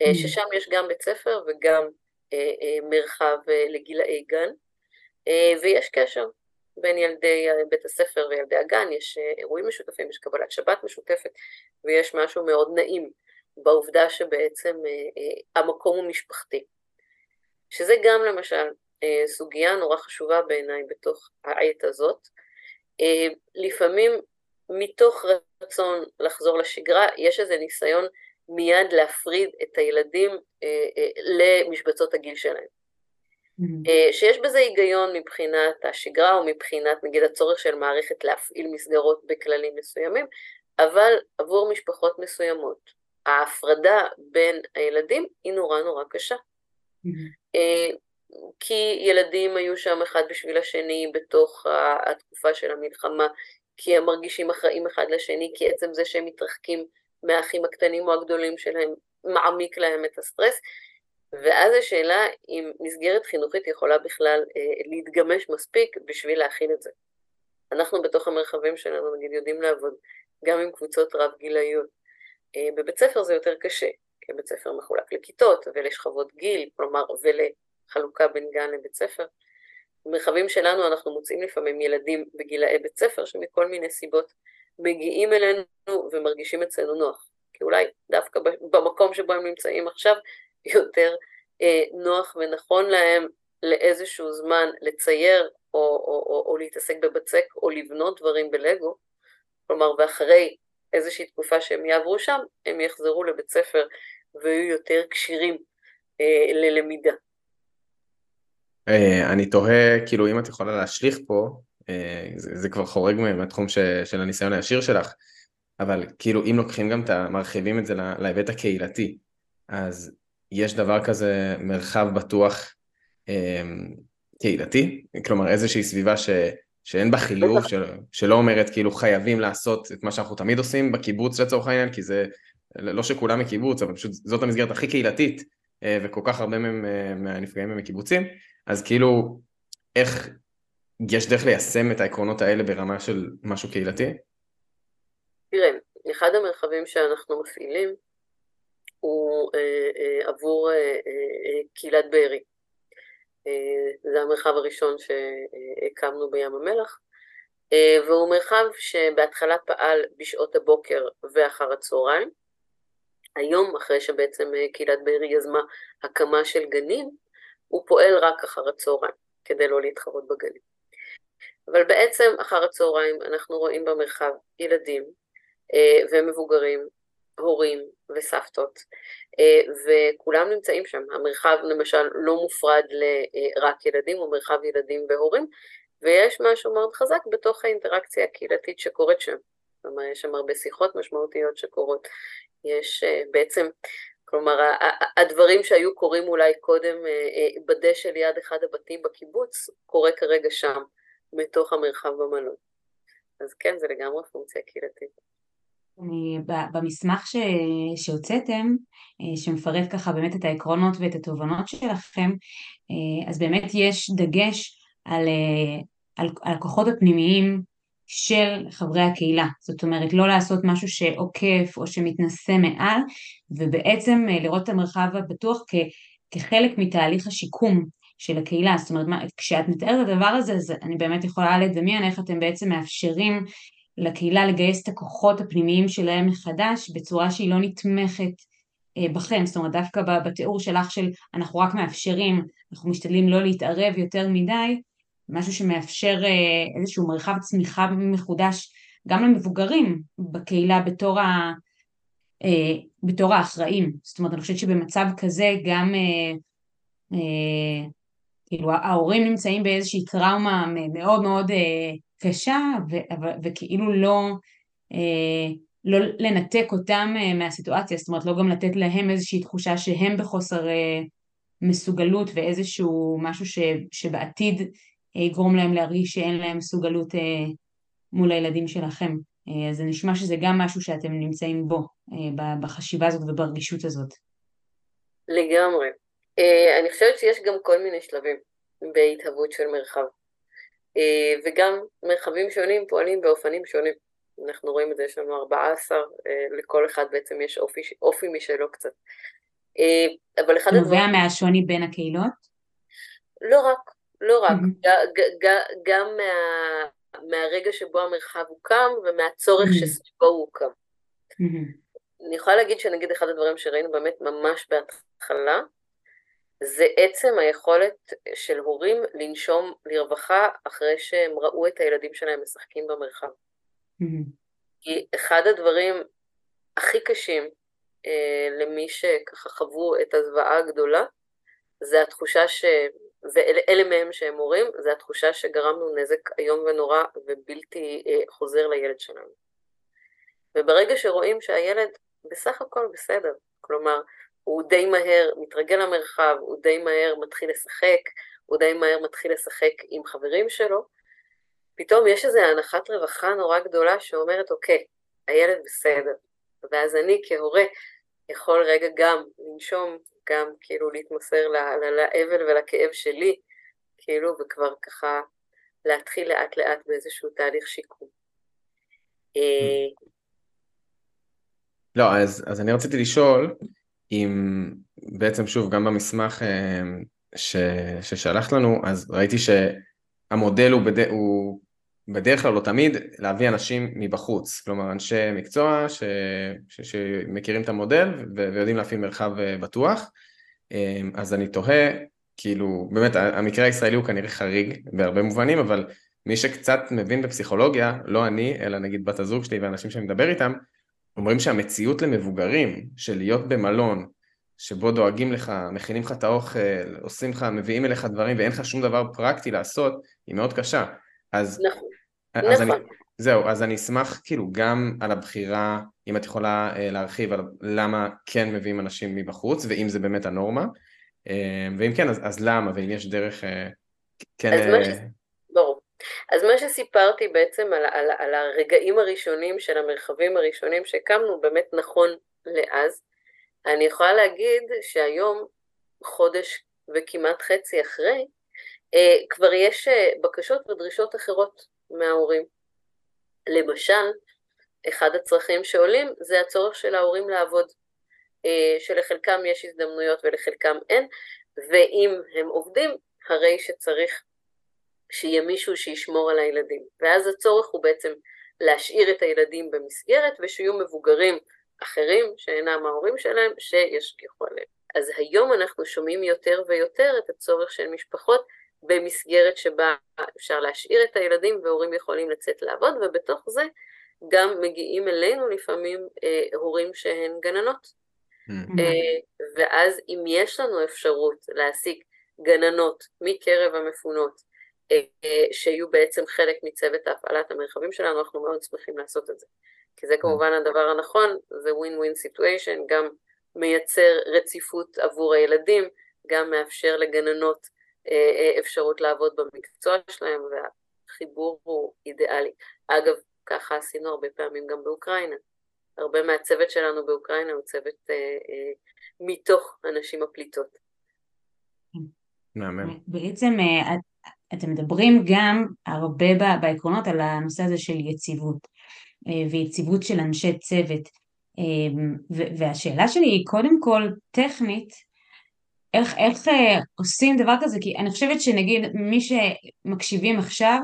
mm. ששם יש גם בית ספר וגם מרחב לגילאי גן, ויש קשר בין ילדי בית הספר וילדי הגן, יש אירועים משותפים, יש קבלת שבת משותפת, ויש משהו מאוד נעים בעובדה שבעצם המקום הוא משפחתי. שזה גם למשל סוגיה נורא חשובה בעיניי בתוך העת הזאת. לפעמים מתוך רצון לחזור לשגרה, יש איזה ניסיון מיד להפריד את הילדים אה, אה, למשבצות הגיל שלהם. Mm-hmm. אה, שיש בזה היגיון מבחינת השגרה או מבחינת נגיד הצורך של מערכת להפעיל מסגרות בכללים מסוימים, אבל עבור משפחות מסוימות ההפרדה בין הילדים היא נורא נורא קשה. אה, כי ילדים היו שם אחד בשביל השני בתוך התקופה של המלחמה, כי הם מרגישים אחראים אחד לשני, כי עצם זה שהם מתרחקים מהאחים הקטנים או הגדולים שלהם מעמיק להם את הסטרס, ואז השאלה אם מסגרת חינוכית יכולה בכלל אה, להתגמש מספיק בשביל להכין את זה. אנחנו בתוך המרחבים שלנו נגיד יודעים לעבוד גם עם קבוצות רב גילאיות. אה, בבית ספר זה יותר קשה, בית ספר מחולק לכיתות ולשכבות גיל, כלומר ולחלוקה בין גן לבית ספר. במרחבים שלנו אנחנו מוצאים לפעמים ילדים בגילאי בית ספר שמכל מיני סיבות מגיעים אלינו ומרגישים אצלנו נוח. כי אולי דווקא במקום שבו הם נמצאים עכשיו יותר אה, נוח ונכון להם לאיזשהו זמן לצייר או, או, או, או להתעסק בבצק או לבנות דברים בלגו, כלומר ואחרי איזושהי תקופה שהם יעברו שם, הם יחזרו לבית ספר ויהיו יותר כשירים אה, ללמידה. אה, אני תוהה, כאילו, אם את יכולה להשליך פה, אה, זה, זה כבר חורג מהתחום ש, של הניסיון הישיר שלך, אבל כאילו, אם לוקחים גם את ה... מרחיבים את זה להיבט הקהילתי, אז יש דבר כזה מרחב בטוח אה, קהילתי? כלומר, איזושהי סביבה ש, שאין בה חילוף, של, שלא אומרת כאילו חייבים לעשות את מה שאנחנו תמיד עושים בקיבוץ לצורך העניין, כי זה לא שכולם מקיבוץ, אבל פשוט זאת המסגרת הכי קהילתית, וכל כך הרבה מהם מהנפגעים הם מקיבוצים. אז כאילו, איך יש דרך ליישם את העקרונות האלה ברמה של משהו קהילתי? תראה, אחד המרחבים שאנחנו מפעילים הוא עבור קהילת בארי. זה המרחב הראשון שהקמנו בים המלח, והוא מרחב שבהתחלה פעל בשעות הבוקר ואחר הצהריים. היום, אחרי שבעצם קהילת בארי יזמה הקמה של גנים, הוא פועל רק אחר הצהריים, כדי לא להתחרות בגנים. אבל בעצם אחר הצהריים אנחנו רואים במרחב ילדים אה, ומבוגרים, הורים וסבתות, אה, וכולם נמצאים שם. המרחב למשל לא מופרד לרק ילדים, הוא מרחב ילדים והורים, ויש משהו מאוד חזק בתוך האינטראקציה הקהילתית שקורית שם. כלומר, יש שם הרבה שיחות משמעותיות שקורות. יש אה, בעצם, כלומר, הדברים שהיו קורים אולי קודם בדשא ליד אחד הבתים בקיבוץ, קורה כרגע שם. מתוך המרחב במלון. אז כן, זה לגמרי פונקציה קהילתית. במסמך ש... שהוצאתם, אה, שמפרט ככה באמת את העקרונות ואת התובנות שלכם, אה, אז באמת יש דגש על, אה, על, על הכוחות הפנימיים של חברי הקהילה. זאת אומרת, לא לעשות משהו שעוקף או שמתנשא מעל, ובעצם לראות את המרחב הבטוח כ, כחלק מתהליך השיקום של הקהילה, זאת אומרת, מה, כשאת מתארת את הדבר הזה, אז אני באמת יכולה לדמיין איך אתם בעצם מאפשרים לקהילה לגייס את הכוחות הפנימיים שלהם מחדש בצורה שהיא לא נתמכת אה, בכם, זאת אומרת דווקא בתיאור שלך של אנחנו רק מאפשרים, אנחנו משתדלים לא להתערב יותר מדי, משהו שמאפשר אה, איזשהו מרחב צמיחה מחודש גם למבוגרים בקהילה בתור, ה, אה, בתור האחראים, זאת אומרת אני חושבת שבמצב כזה גם כאילו ההורים נמצאים באיזושהי טראומה מאוד מאוד אה, קשה ו- וכאילו לא, אה, לא לנתק אותם אה, מהסיטואציה, זאת אומרת לא גם לתת להם איזושהי תחושה שהם בחוסר אה, מסוגלות ואיזשהו משהו ש- שבעתיד אה, יגרום להם להרגיש שאין להם מסוגלות אה, מול הילדים שלכם. אה, אז זה נשמע שזה גם משהו שאתם נמצאים בו, אה, בחשיבה הזאת וברגישות הזאת. לגמרי. אה, אני חושבת שיש גם כל מיני שלבים בהתהוות של מרחב. אה, וגם מרחבים שונים פועלים באופנים שונים. אנחנו רואים את זה, יש לנו 14, אה, לכל אחד בעצם יש אופי, אופי משלו קצת. אבל אחד הדברים... נובע מהשוני בין הקהילות? לא רק, לא רק. גם מה, מהרגע שבו המרחב הוקם ומהצורך. שסביבו הוא הוקם. אני יכולה להגיד שנגיד אחד הדברים שראינו באמת ממש בהתחלה, זה עצם היכולת של הורים לנשום לרווחה אחרי שהם ראו את הילדים שלהם משחקים במרחב. כי אחד הדברים הכי קשים אה, למי שככה חוו את הזוועה הגדולה, זה התחושה ש... ואלה מהם שהם הורים, זה התחושה שגרמנו נזק איום ונורא ובלתי אה, חוזר לילד שלנו. וברגע שרואים שהילד בסך הכל בסדר, כלומר, הוא די מהר מתרגל למרחב, הוא די מהר מתחיל לשחק, הוא די מהר מתחיל לשחק עם חברים שלו, פתאום יש איזו הנחת רווחה נורא גדולה שאומרת, אוקיי, הילד בסדר. ואז אני כהורה יכול רגע גם לנשום, גם כאילו להתמסר לאבל ולכאב שלי, כאילו, וכבר ככה להתחיל לאט לאט באיזשהו תהליך שיקום. אה, לא, אז, אז אני רציתי לשאול, אם בעצם שוב גם במסמך אה, ש, ששלחת לנו אז ראיתי שהמודל הוא, בד... הוא בדרך כלל לא תמיד להביא אנשים מבחוץ כלומר אנשי מקצוע ש, ש, שמכירים את המודל ויודעים להפעיל מרחב אה, בטוח אה, אז אני תוהה כאילו באמת המקרה הישראלי הוא כנראה חריג בהרבה מובנים אבל מי שקצת מבין בפסיכולוגיה לא אני אלא נגיד בת הזוג שלי ואנשים שאני מדבר איתם אומרים שהמציאות למבוגרים של להיות במלון שבו דואגים לך, מכינים לך את האוכל, עושים לך, מביאים אליך דברים ואין לך שום דבר פרקטי לעשות, היא מאוד קשה. אז, נכון, אז נכון. אני, זהו, אז אני אשמח כאילו גם על הבחירה, אם את יכולה אה, להרחיב על למה כן מביאים אנשים מבחוץ, ואם זה באמת הנורמה, אה, ואם כן, אז, אז למה, ואם יש דרך אה, כן... אז מה ש... ברור. אז מה שסיפרתי בעצם על, על, על הרגעים הראשונים של המרחבים הראשונים שהקמנו באמת נכון לאז, אני יכולה להגיד שהיום, חודש וכמעט חצי אחרי, כבר יש בקשות ודרישות אחרות מההורים. למשל, אחד הצרכים שעולים זה הצורך של ההורים לעבוד. שלחלקם יש הזדמנויות ולחלקם אין, ואם הם עובדים, הרי שצריך שיהיה מישהו שישמור על הילדים. ואז הצורך הוא בעצם להשאיר את הילדים במסגרת ושיהיו מבוגרים אחרים שאינם ההורים שלהם שישגיחו עליהם. אז היום אנחנו שומעים יותר ויותר את הצורך של משפחות במסגרת שבה אפשר להשאיר את הילדים והורים יכולים לצאת לעבוד, ובתוך זה גם מגיעים אלינו לפעמים אה, הורים שהן גננות. Mm-hmm. אה, ואז אם יש לנו אפשרות להעסיק גננות מקרב המפונות, אה, אה, שיהיו בעצם חלק מצוות הפעלת המרחבים שלנו, אנחנו מאוד שמחים לעשות את זה. כי זה כמובן הדבר הנכון, זה ווין ווין סיטואשן, גם מייצר רציפות עבור הילדים, גם מאפשר לגננות אפשרות לעבוד במקצוע שלהם, והחיבור הוא אידיאלי. אגב, ככה עשינו הרבה פעמים גם באוקראינה. הרבה מהצוות שלנו באוקראינה הוא צוות אה, אה, מתוך הנשים הפליטות. מהמם. בעצם אתם מדברים גם הרבה בעקרונות על הנושא הזה של יציבות. אה, ויציבות של אנשי צוות. אה, והשאלה שלי היא קודם כל טכנית, איך, איך אה, עושים דבר כזה? כי אני חושבת שנגיד מי שמקשיבים עכשיו,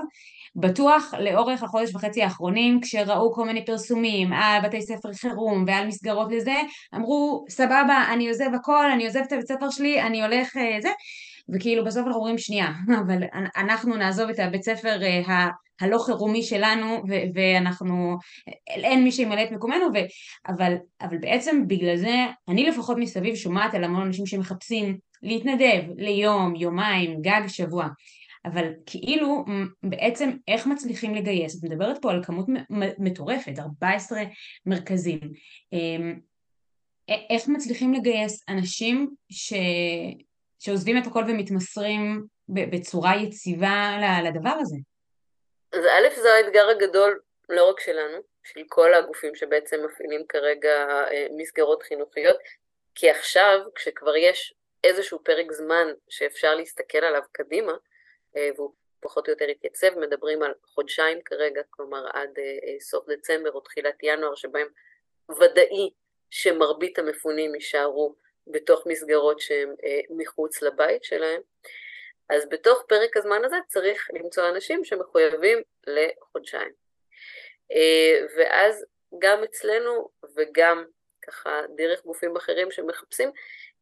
בטוח לאורך החודש וחצי האחרונים, כשראו כל מיני פרסומים על בתי ספר חירום ועל מסגרות לזה, אמרו, סבבה, אני עוזב הכל, אני עוזב את הבית ספר שלי, אני הולך זה, וכאילו בסוף אנחנו אומרים, שנייה, אבל אנחנו נעזוב את הבית ספר הלא חירומי שלנו ו- ואנחנו, אין מי שימלא את מקומנו, ו- אבל, אבל בעצם בגלל זה אני לפחות מסביב שומעת על המון אנשים שמחפשים להתנדב ליום, יומיים, גג שבוע, אבל כאילו בעצם איך מצליחים לגייס, את מדברת פה על כמות מטורפת, 14 מרכזים, אמ, איך מצליחים לגייס אנשים ש... שעוזבים את הכל ומתמסרים בצורה יציבה לדבר הזה? אז א', זה האתגר הגדול לא רק שלנו, של כל הגופים שבעצם מפעילים כרגע אה, מסגרות חינוכיות, כי עכשיו, כשכבר יש איזשהו פרק זמן שאפשר להסתכל עליו קדימה, אה, והוא פחות או יותר התייצב, מדברים על חודשיים כרגע, כלומר עד אה, סוף דצמבר או תחילת ינואר, שבהם ודאי שמרבית המפונים יישארו בתוך מסגרות שהן מחוץ לבית שלהם, אז בתוך פרק הזמן הזה צריך למצוא אנשים שמחויבים לחודשיים. אה, ואז גם אצלנו וגם ככה דרך גופים אחרים שמחפשים,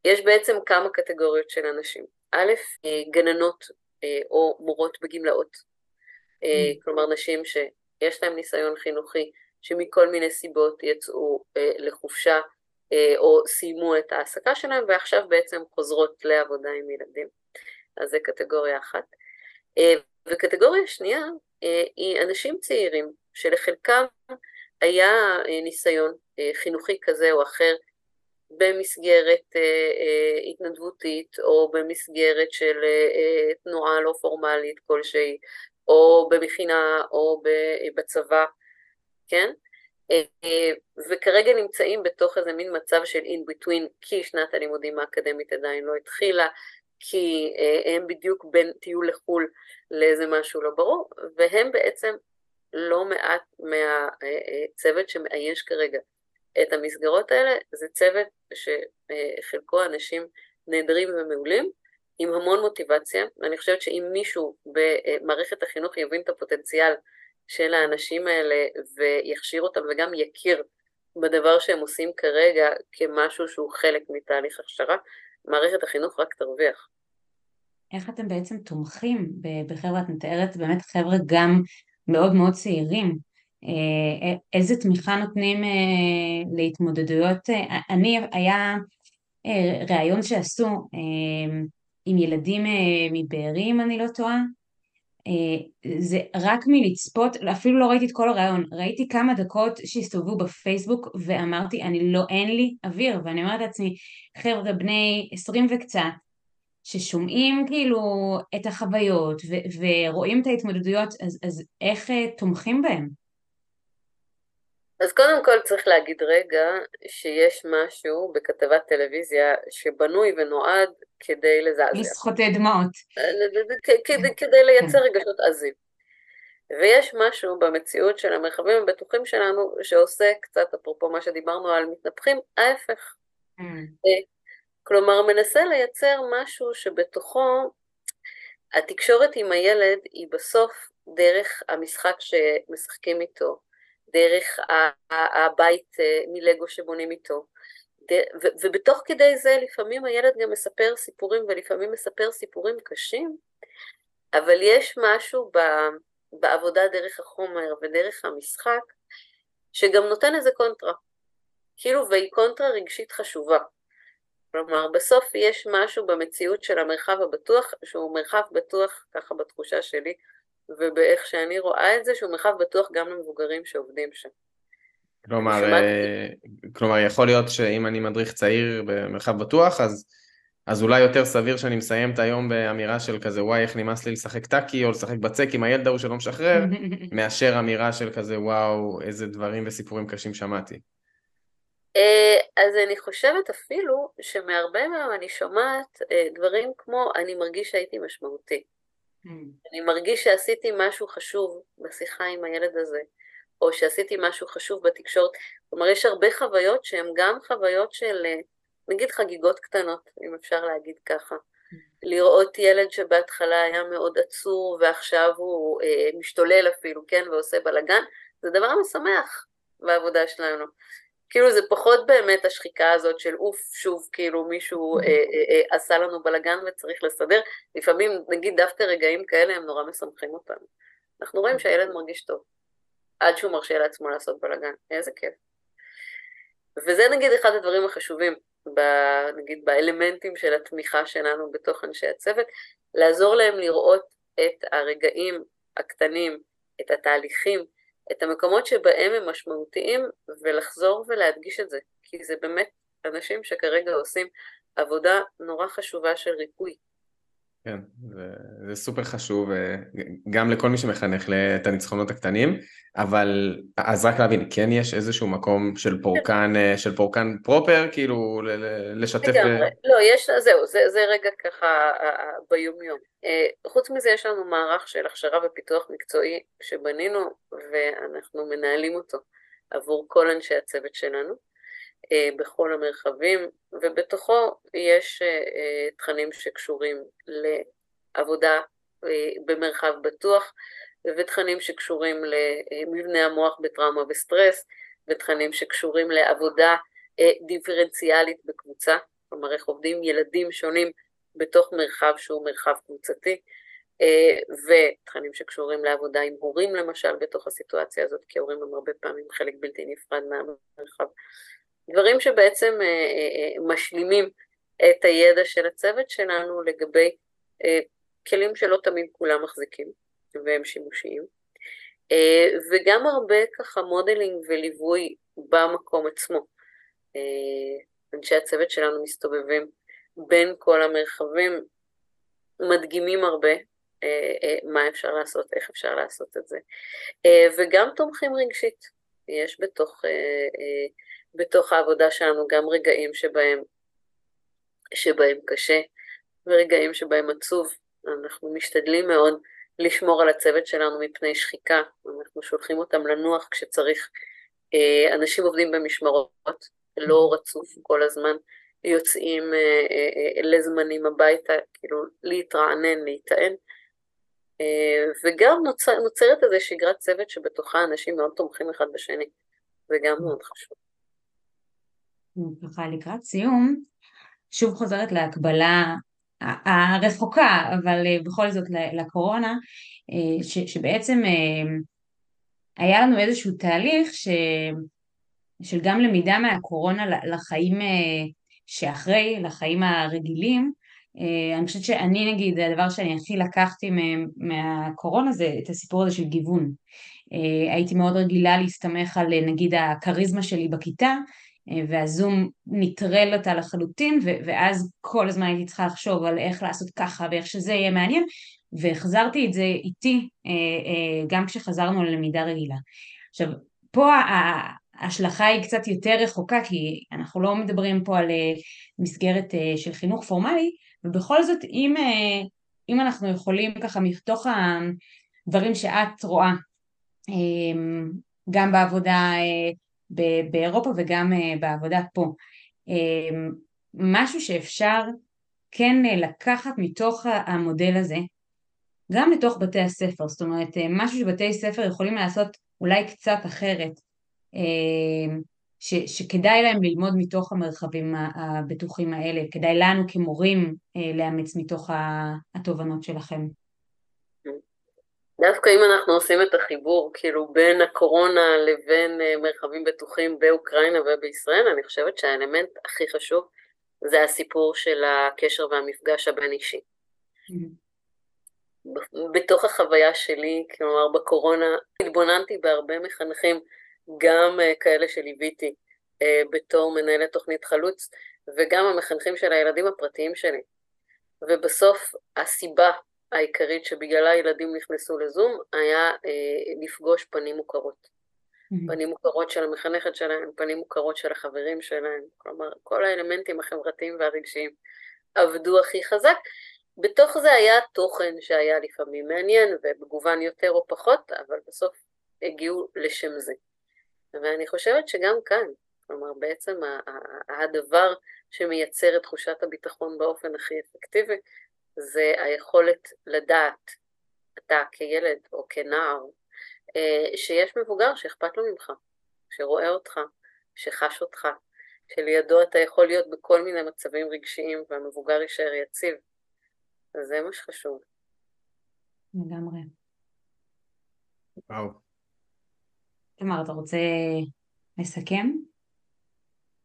יש בעצם כמה קטגוריות של אנשים. א', אה, גננות אה, או מורות בגמלאות, mm. כלומר נשים שיש להן ניסיון חינוכי, שמכל מיני סיבות יצאו לחופשה או סיימו את ההעסקה שלהם ועכשיו בעצם חוזרות לעבודה עם ילדים. אז זה קטגוריה אחת. אה, וקטגוריה שנייה אה, היא אנשים צעירים שלחלקם היה אה, ניסיון חינוכי כזה או אחר במסגרת התנדבותית או במסגרת של תנועה לא פורמלית כלשהי או במכינה או בצבא, כן? וכרגע נמצאים בתוך איזה מין מצב של in between כי שנת הלימודים האקדמית עדיין לא התחילה כי אה, הם בדיוק בין טיול לחו"ל לאיזה משהו לא ברור, והם בעצם לא מעט מהצוות שמאייש כרגע את המסגרות האלה, זה צוות שחלקו אנשים נהדרים ומעולים, עם המון מוטיבציה, ואני חושבת שאם מישהו במערכת החינוך יבין את הפוטנציאל של האנשים האלה ויכשיר אותם וגם יכיר בדבר שהם עושים כרגע כמשהו שהוא חלק מתהליך הכשרה, מערכת החינוך רק תרוויח. איך אתם בעצם תומכים בחבר'ה, את מתארת באמת חבר'ה גם מאוד מאוד צעירים, אה, איזה תמיכה נותנים אה, להתמודדויות, אה, אני, היה ראיון שעשו עם ילדים מבארי אם אני לא טועה, זה רק מלצפות, אפילו לא ראיתי את כל הראיון, ראיתי כמה דקות שהסתובבו בפייסבוק ואמרתי אני לא, אין לי אוויר. ואני אומרת לעצמי חבר'ה בני עשרים וקצת ששומעים כאילו את החוויות ו- ורואים את ההתמודדויות, אז, אז איך uh, תומכים בהם? אז קודם כל צריך להגיד רגע שיש משהו בכתבת טלוויזיה שבנוי ונועד כדי לזעזע. לסחוטי דמעות. כדי, כדי לייצר רגשות עזים. ויש משהו במציאות של המרחבים הבטוחים שלנו שעושה קצת, אפרופו מה שדיברנו על מתנפחים, ההפך. כלומר, מנסה לייצר משהו שבתוכו התקשורת עם הילד היא בסוף דרך המשחק שמשחקים איתו, דרך הבית אה, מלגו שבונים איתו, ובתוך כדי זה לפעמים הילד גם מספר סיפורים ולפעמים מספר סיפורים קשים, אבל יש משהו בעבודה דרך החומר ודרך המשחק שגם נותן איזה קונטרה, כאילו והיא קונטרה רגשית חשובה. כלומר, בסוף יש משהו במציאות של המרחב הבטוח, שהוא מרחב בטוח, ככה בתחושה שלי, ובאיך שאני רואה את זה, שהוא מרחב בטוח גם למבוגרים שעובדים שם. כלומר, אה, כלומר, יכול להיות שאם אני מדריך צעיר במרחב בטוח, אז, אז אולי יותר סביר שאני מסיים את היום באמירה של כזה, וואי, איך נמאס לי לשחק טאקי, או לשחק בצק עם הילד ההוא שלא משחרר, מאשר אמירה של כזה, וואו, איזה דברים וסיפורים קשים שמעתי. אה, אז אני חושבת אפילו שמהרבה מהם אני שומעת אה, דברים כמו, אני מרגיש שהייתי משמעותי. Mm. אני מרגיש שעשיתי משהו חשוב בשיחה עם הילד הזה. או שעשיתי משהו חשוב בתקשורת. כלומר, יש הרבה חוויות שהן גם חוויות של, אה, נגיד חגיגות קטנות, אם אפשר להגיד ככה. לראות ילד שבהתחלה היה מאוד עצור ועכשיו הוא אה, משתולל אפילו, כן, ועושה בלאגן, זה דבר משמח בעבודה שלנו. כאילו זה פחות באמת השחיקה הזאת של אוף, שוב כאילו מישהו אה, אה, אה, עשה לנו בלאגן וצריך לסדר, לפעמים נגיד דווקא רגעים כאלה הם נורא משמחים אותנו. אנחנו רואים שהילד מרגיש טוב. עד שהוא מרשה לעצמו לעשות בלאגן, איזה כיף. וזה נגיד אחד הדברים החשובים, ב, נגיד באלמנטים של התמיכה שלנו בתוך אנשי הצוות, לעזור להם לראות את הרגעים הקטנים, את התהליכים, את המקומות שבהם הם משמעותיים, ולחזור ולהדגיש את זה, כי זה באמת אנשים שכרגע עושים עבודה נורא חשובה של ריפוי. כן, זה, זה סופר חשוב אה, גם לכל מי שמחנך את הניצחונות הקטנים, אבל אז רק להבין, כן יש איזשהו מקום של פורקן, אה, של פורקן פרופר, כאילו לשתף... לגמרי, ב... לא, יש, זהו, זה, זה רגע ככה ביומיום. אה, חוץ מזה יש לנו מערך של הכשרה ופיתוח מקצועי שבנינו ואנחנו מנהלים אותו עבור כל אנשי הצוות שלנו. אה, בכל המרחבים, ובתוכו יש אה, אה, תכנים שקשורים לעבודה במרחב בטוח, ותכנים שקשורים למבנה המוח בטראומה וסטרס, ותכנים שקשורים לעבודה דיפרנציאלית בקבוצה, כלומר איך עובדים ילדים שונים בתוך מרחב שהוא מרחב קבוצתי, ותכנים שקשורים לעבודה עם הורים למשל בתוך הסיטואציה הזאת, כי הורים הם הרבה פעמים חלק בלתי נפרד מהמרחב. דברים שבעצם אה, אה, אה, משלימים את הידע של הצוות שלנו לגבי כלים שלא תמיד כולם מחזיקים והם שימושיים. וגם הרבה ככה מודלינג וליווי במקום עצמו. אנשי הצוות שלנו מסתובבים בין כל המרחבים, מדגימים הרבה מה אפשר לעשות, איך אפשר לעשות את זה, וגם תומכים רגשית. יש בתוך בתוך העבודה שלנו גם רגעים שבהם, שבהם קשה ורגעים שבהם עצוב. אנחנו משתדלים מאוד לשמור על הצוות שלנו מפני שחיקה, אנחנו שולחים אותם לנוח כשצריך. אה, אנשים עובדים במשמרות, לא רצוף כל הזמן, יוצאים אה, אה, לזמנים הביתה, כאילו להתרענן, להיטען. וגם נוצר, נוצרת איזו שגרת צוות שבתוכה אנשים מאוד תומכים אחד בשני, זה גם מאוד חשוב. ככה לקראת סיום, שוב חוזרת להקבלה הרחוקה, אבל אה, בכל זאת לקורונה, אה, ש, שבעצם אה, היה לנו איזשהו תהליך ש, של גם למידה מהקורונה לחיים שאחרי, לחיים הרגילים. אני חושבת שאני נגיד, הדבר שאני הכי לקחתי מהקורונה זה את הסיפור הזה של גיוון. הייתי מאוד רגילה להסתמך על נגיד הכריזמה שלי בכיתה, והזום נטרל אותה לחלוטין ואז כל הזמן הייתי צריכה לחשוב על איך לעשות ככה ואיך שזה יהיה מעניין והחזרתי את זה איתי אה, אה, גם כשחזרנו ללמידה רגילה. עכשיו פה ההשלכה היא קצת יותר רחוקה כי אנחנו לא מדברים פה על מסגרת של חינוך פורמלי ובכל זאת אם, אם אנחנו יכולים ככה מתוך הדברים שאת רואה גם בעבודה באירופה וגם אה, בעבודה פה. משהו שאפשר כן לקחת מתוך המודל הזה, גם לתוך בתי הספר, זאת אומרת משהו שבתי ספר יכולים לעשות אולי קצת אחרת, ש, שכדאי להם ללמוד מתוך המרחבים הבטוחים האלה, כדאי לנו כמורים לאמץ מתוך התובנות שלכם. דווקא אם אנחנו עושים את החיבור כאילו בין הקורונה לבין מרחבים בטוחים באוקראינה ובישראל, אני חושבת שהאלמנט הכי חשוב זה הסיפור של הקשר והמפגש הבין-אישי. Mm-hmm. בתוך החוויה שלי, כלומר בקורונה, התבוננתי בהרבה מחנכים, גם כאלה שליוויתי בתור מנהלת תוכנית חלוץ, וגם המחנכים של הילדים הפרטיים שלי. ובסוף הסיבה העיקרית שבגללה ילדים נכנסו לזום היה אה, לפגוש פנים מוכרות. Mm-hmm. פנים מוכרות של המחנכת שלהם, פנים מוכרות של החברים שלהם, כלומר כל האלמנטים החברתיים והרגשיים עבדו הכי חזק. בתוך זה היה תוכן שהיה לפעמים מעניין ומגוון יותר או פחות, אבל בסוף הגיעו לשם זה. ואני חושבת שגם כאן, כלומר בעצם הדבר שמייצר את תחושת הביטחון באופן הכי אפקטיבי, זה היכולת לדעת, אתה כילד או כנער, אה, שיש מבוגר שאכפת לו ממך, שרואה אותך, שחש אותך, שלידו אתה יכול להיות בכל מיני מצבים רגשיים והמבוגר יישאר יציב. אז זה מה שחשוב. לגמרי. וואו. תמר, אתה רוצה לסכם?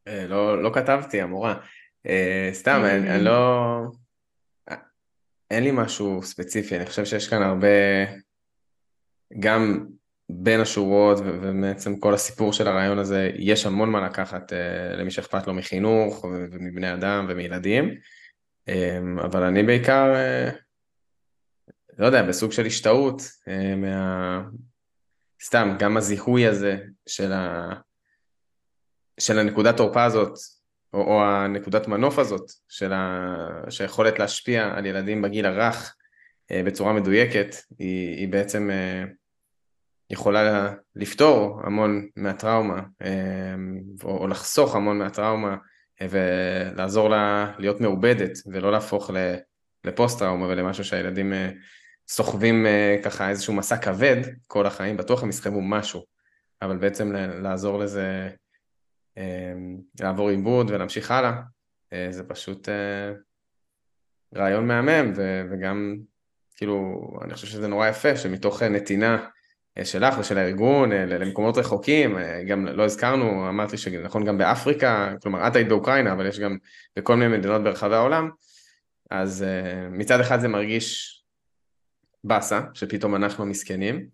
אה, לא, לא כתבתי, המורה. אה, סתם, אני לא... אין לי משהו ספציפי, אני חושב שיש כאן הרבה, גם בין השורות ובעצם כל הסיפור של הרעיון הזה, יש המון מה לקחת uh, למי שאכפת לו מחינוך ומבני אדם ומילדים, um, אבל אני בעיקר, uh, לא יודע, בסוג של השתאות uh, מה... סתם, גם הזיהוי הזה של, ה... של הנקודת תורפה הזאת או, או הנקודת מנוף הזאת של היכולת להשפיע על ילדים בגיל הרך אה, בצורה מדויקת, היא, היא בעצם אה, יכולה לפתור המון מהטראומה, אה, או, או לחסוך המון מהטראומה, ולעזור לה להיות מעובדת, ולא להפוך לפוסט-טראומה ולמשהו שהילדים סוחבים ככה איזשהו מסע כבד כל החיים, בטוח הם יסחבו משהו, אבל בעצם לעזור לזה לעבור עיבוד ולהמשיך הלאה, אה, זה פשוט אה, רעיון מהמם וגם כאילו אני חושב שזה נורא יפה שמתוך נתינה אה, שלך ושל הארגון למקומות רחוקים, גם לא הזכרנו, אמרת לי שנכון גם באפריקה, כלומר את היית באוקראינה אבל יש גם בכל מיני מדינות ברחבי העולם, אז מצד אחד זה מרגיש באסה שפתאום אנחנו מסכנים,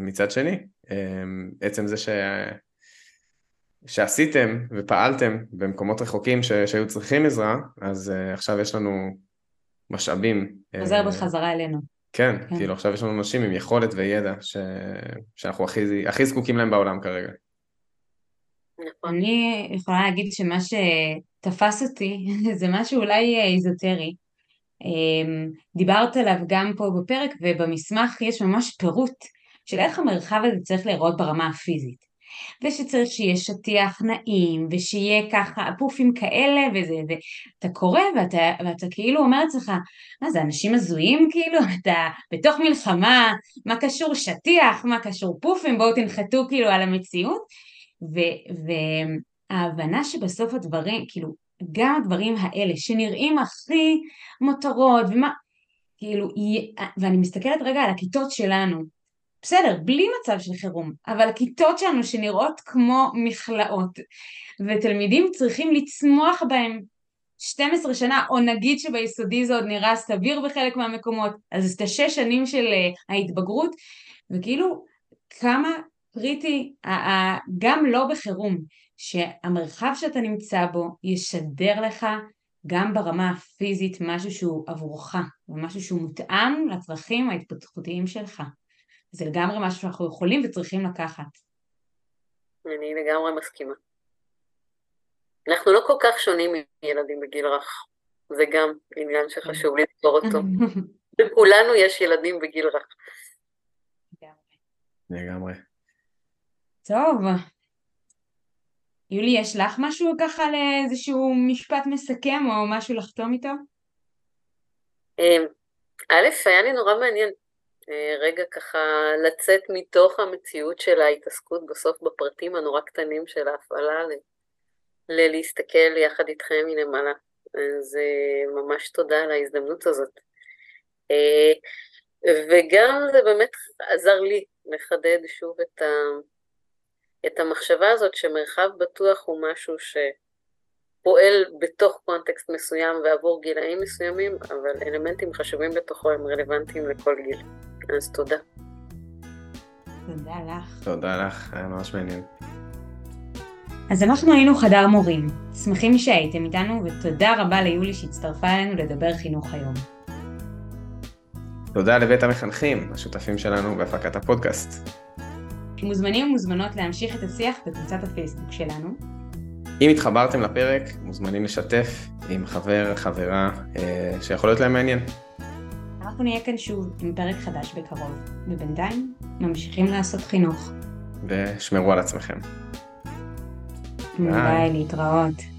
מצד שני עצם זה ש... שעשיתם ופעלתם במקומות רחוקים ש... שהיו צריכים עזרה, אז uh, עכשיו יש לנו משאבים. חוזר uh, בחזרה אלינו. כן, כן, כאילו עכשיו יש לנו אנשים עם יכולת וידע ש... שאנחנו הכי, הכי זקוקים להם בעולם כרגע. נכון. אני יכולה להגיד שמה שתפס אותי זה משהו אולי איזוטרי. אמ, דיברת עליו גם פה בפרק ובמסמך יש ממש פירוט של איך המרחב הזה צריך להיראות ברמה הפיזית. ושצריך שיהיה שטיח נעים, ושיהיה ככה פופים כאלה וזה, ואתה קורא ואתה, ואתה כאילו אומר לעצמך, מה זה אנשים הזויים כאילו, אתה בתוך מלחמה, מה קשור שטיח, מה קשור פופים, בואו תנחתו כאילו על המציאות, ו, וההבנה שבסוף הדברים, כאילו גם הדברים האלה שנראים הכי מותרות ומה, כאילו, ואני מסתכלת רגע על הכיתות שלנו, בסדר, בלי מצב של חירום, אבל הכיתות שלנו שנראות כמו מכלאות, ותלמידים צריכים לצמוח בהם 12 שנה, או נגיד שביסודי זה עוד נראה סביר בחלק מהמקומות, אז את השש שנים של אה, ההתבגרות, וכאילו כמה קריטי, גם לא בחירום, שהמרחב שאתה נמצא בו ישדר לך גם ברמה הפיזית משהו שהוא עבורך, ומשהו שהוא מותאם לצרכים ההתפתחותיים שלך. זה לגמרי משהו שאנחנו יכולים וצריכים לקחת. אני לגמרי מסכימה. אנחנו לא כל כך שונים מילדים בגיל רך, זה גם עניין שחשוב לזכור אותו. לכולנו יש ילדים בגיל רך. לגמרי. טוב. יולי, יש לך משהו ככה לאיזשהו משפט מסכם או משהו לחתום איתו? אמ, א', היה לי נורא מעניין רגע ככה לצאת מתוך המציאות של ההתעסקות בסוף בפרטים הנורא קטנים של ההפעלה, ללהסתכל יחד איתכם מלמעלה. אז אה, ממש תודה על ההזדמנות הזאת. אה, וגם זה באמת עזר לי לחדד שוב את, ה, את המחשבה הזאת שמרחב בטוח הוא משהו שפועל בתוך קונטקסט מסוים ועבור גילאים מסוימים, אבל אלמנטים חשובים בתוכו הם רלוונטיים לכל גיל. אז תודה. תודה לך. תודה לך, היה ממש מעניין. אז אנחנו היינו חדר מורים, שמחים שהייתם איתנו ותודה רבה ליולי שהצטרפה אלינו לדבר חינוך היום. תודה לבית המחנכים, השותפים שלנו בהפקת הפודקאסט. מוזמנים ומוזמנות להמשיך את השיח בקבוצת הפייסבוק שלנו. אם התחברתם לפרק, מוזמנים לשתף עם חבר, חברה, אה, שיכול להיות להם מעניין. אנחנו נהיה כאן שוב עם פרק חדש בקרוב, ובינתיים ממשיכים לעשות חינוך. ושמרו על עצמכם. ביי, להתראות.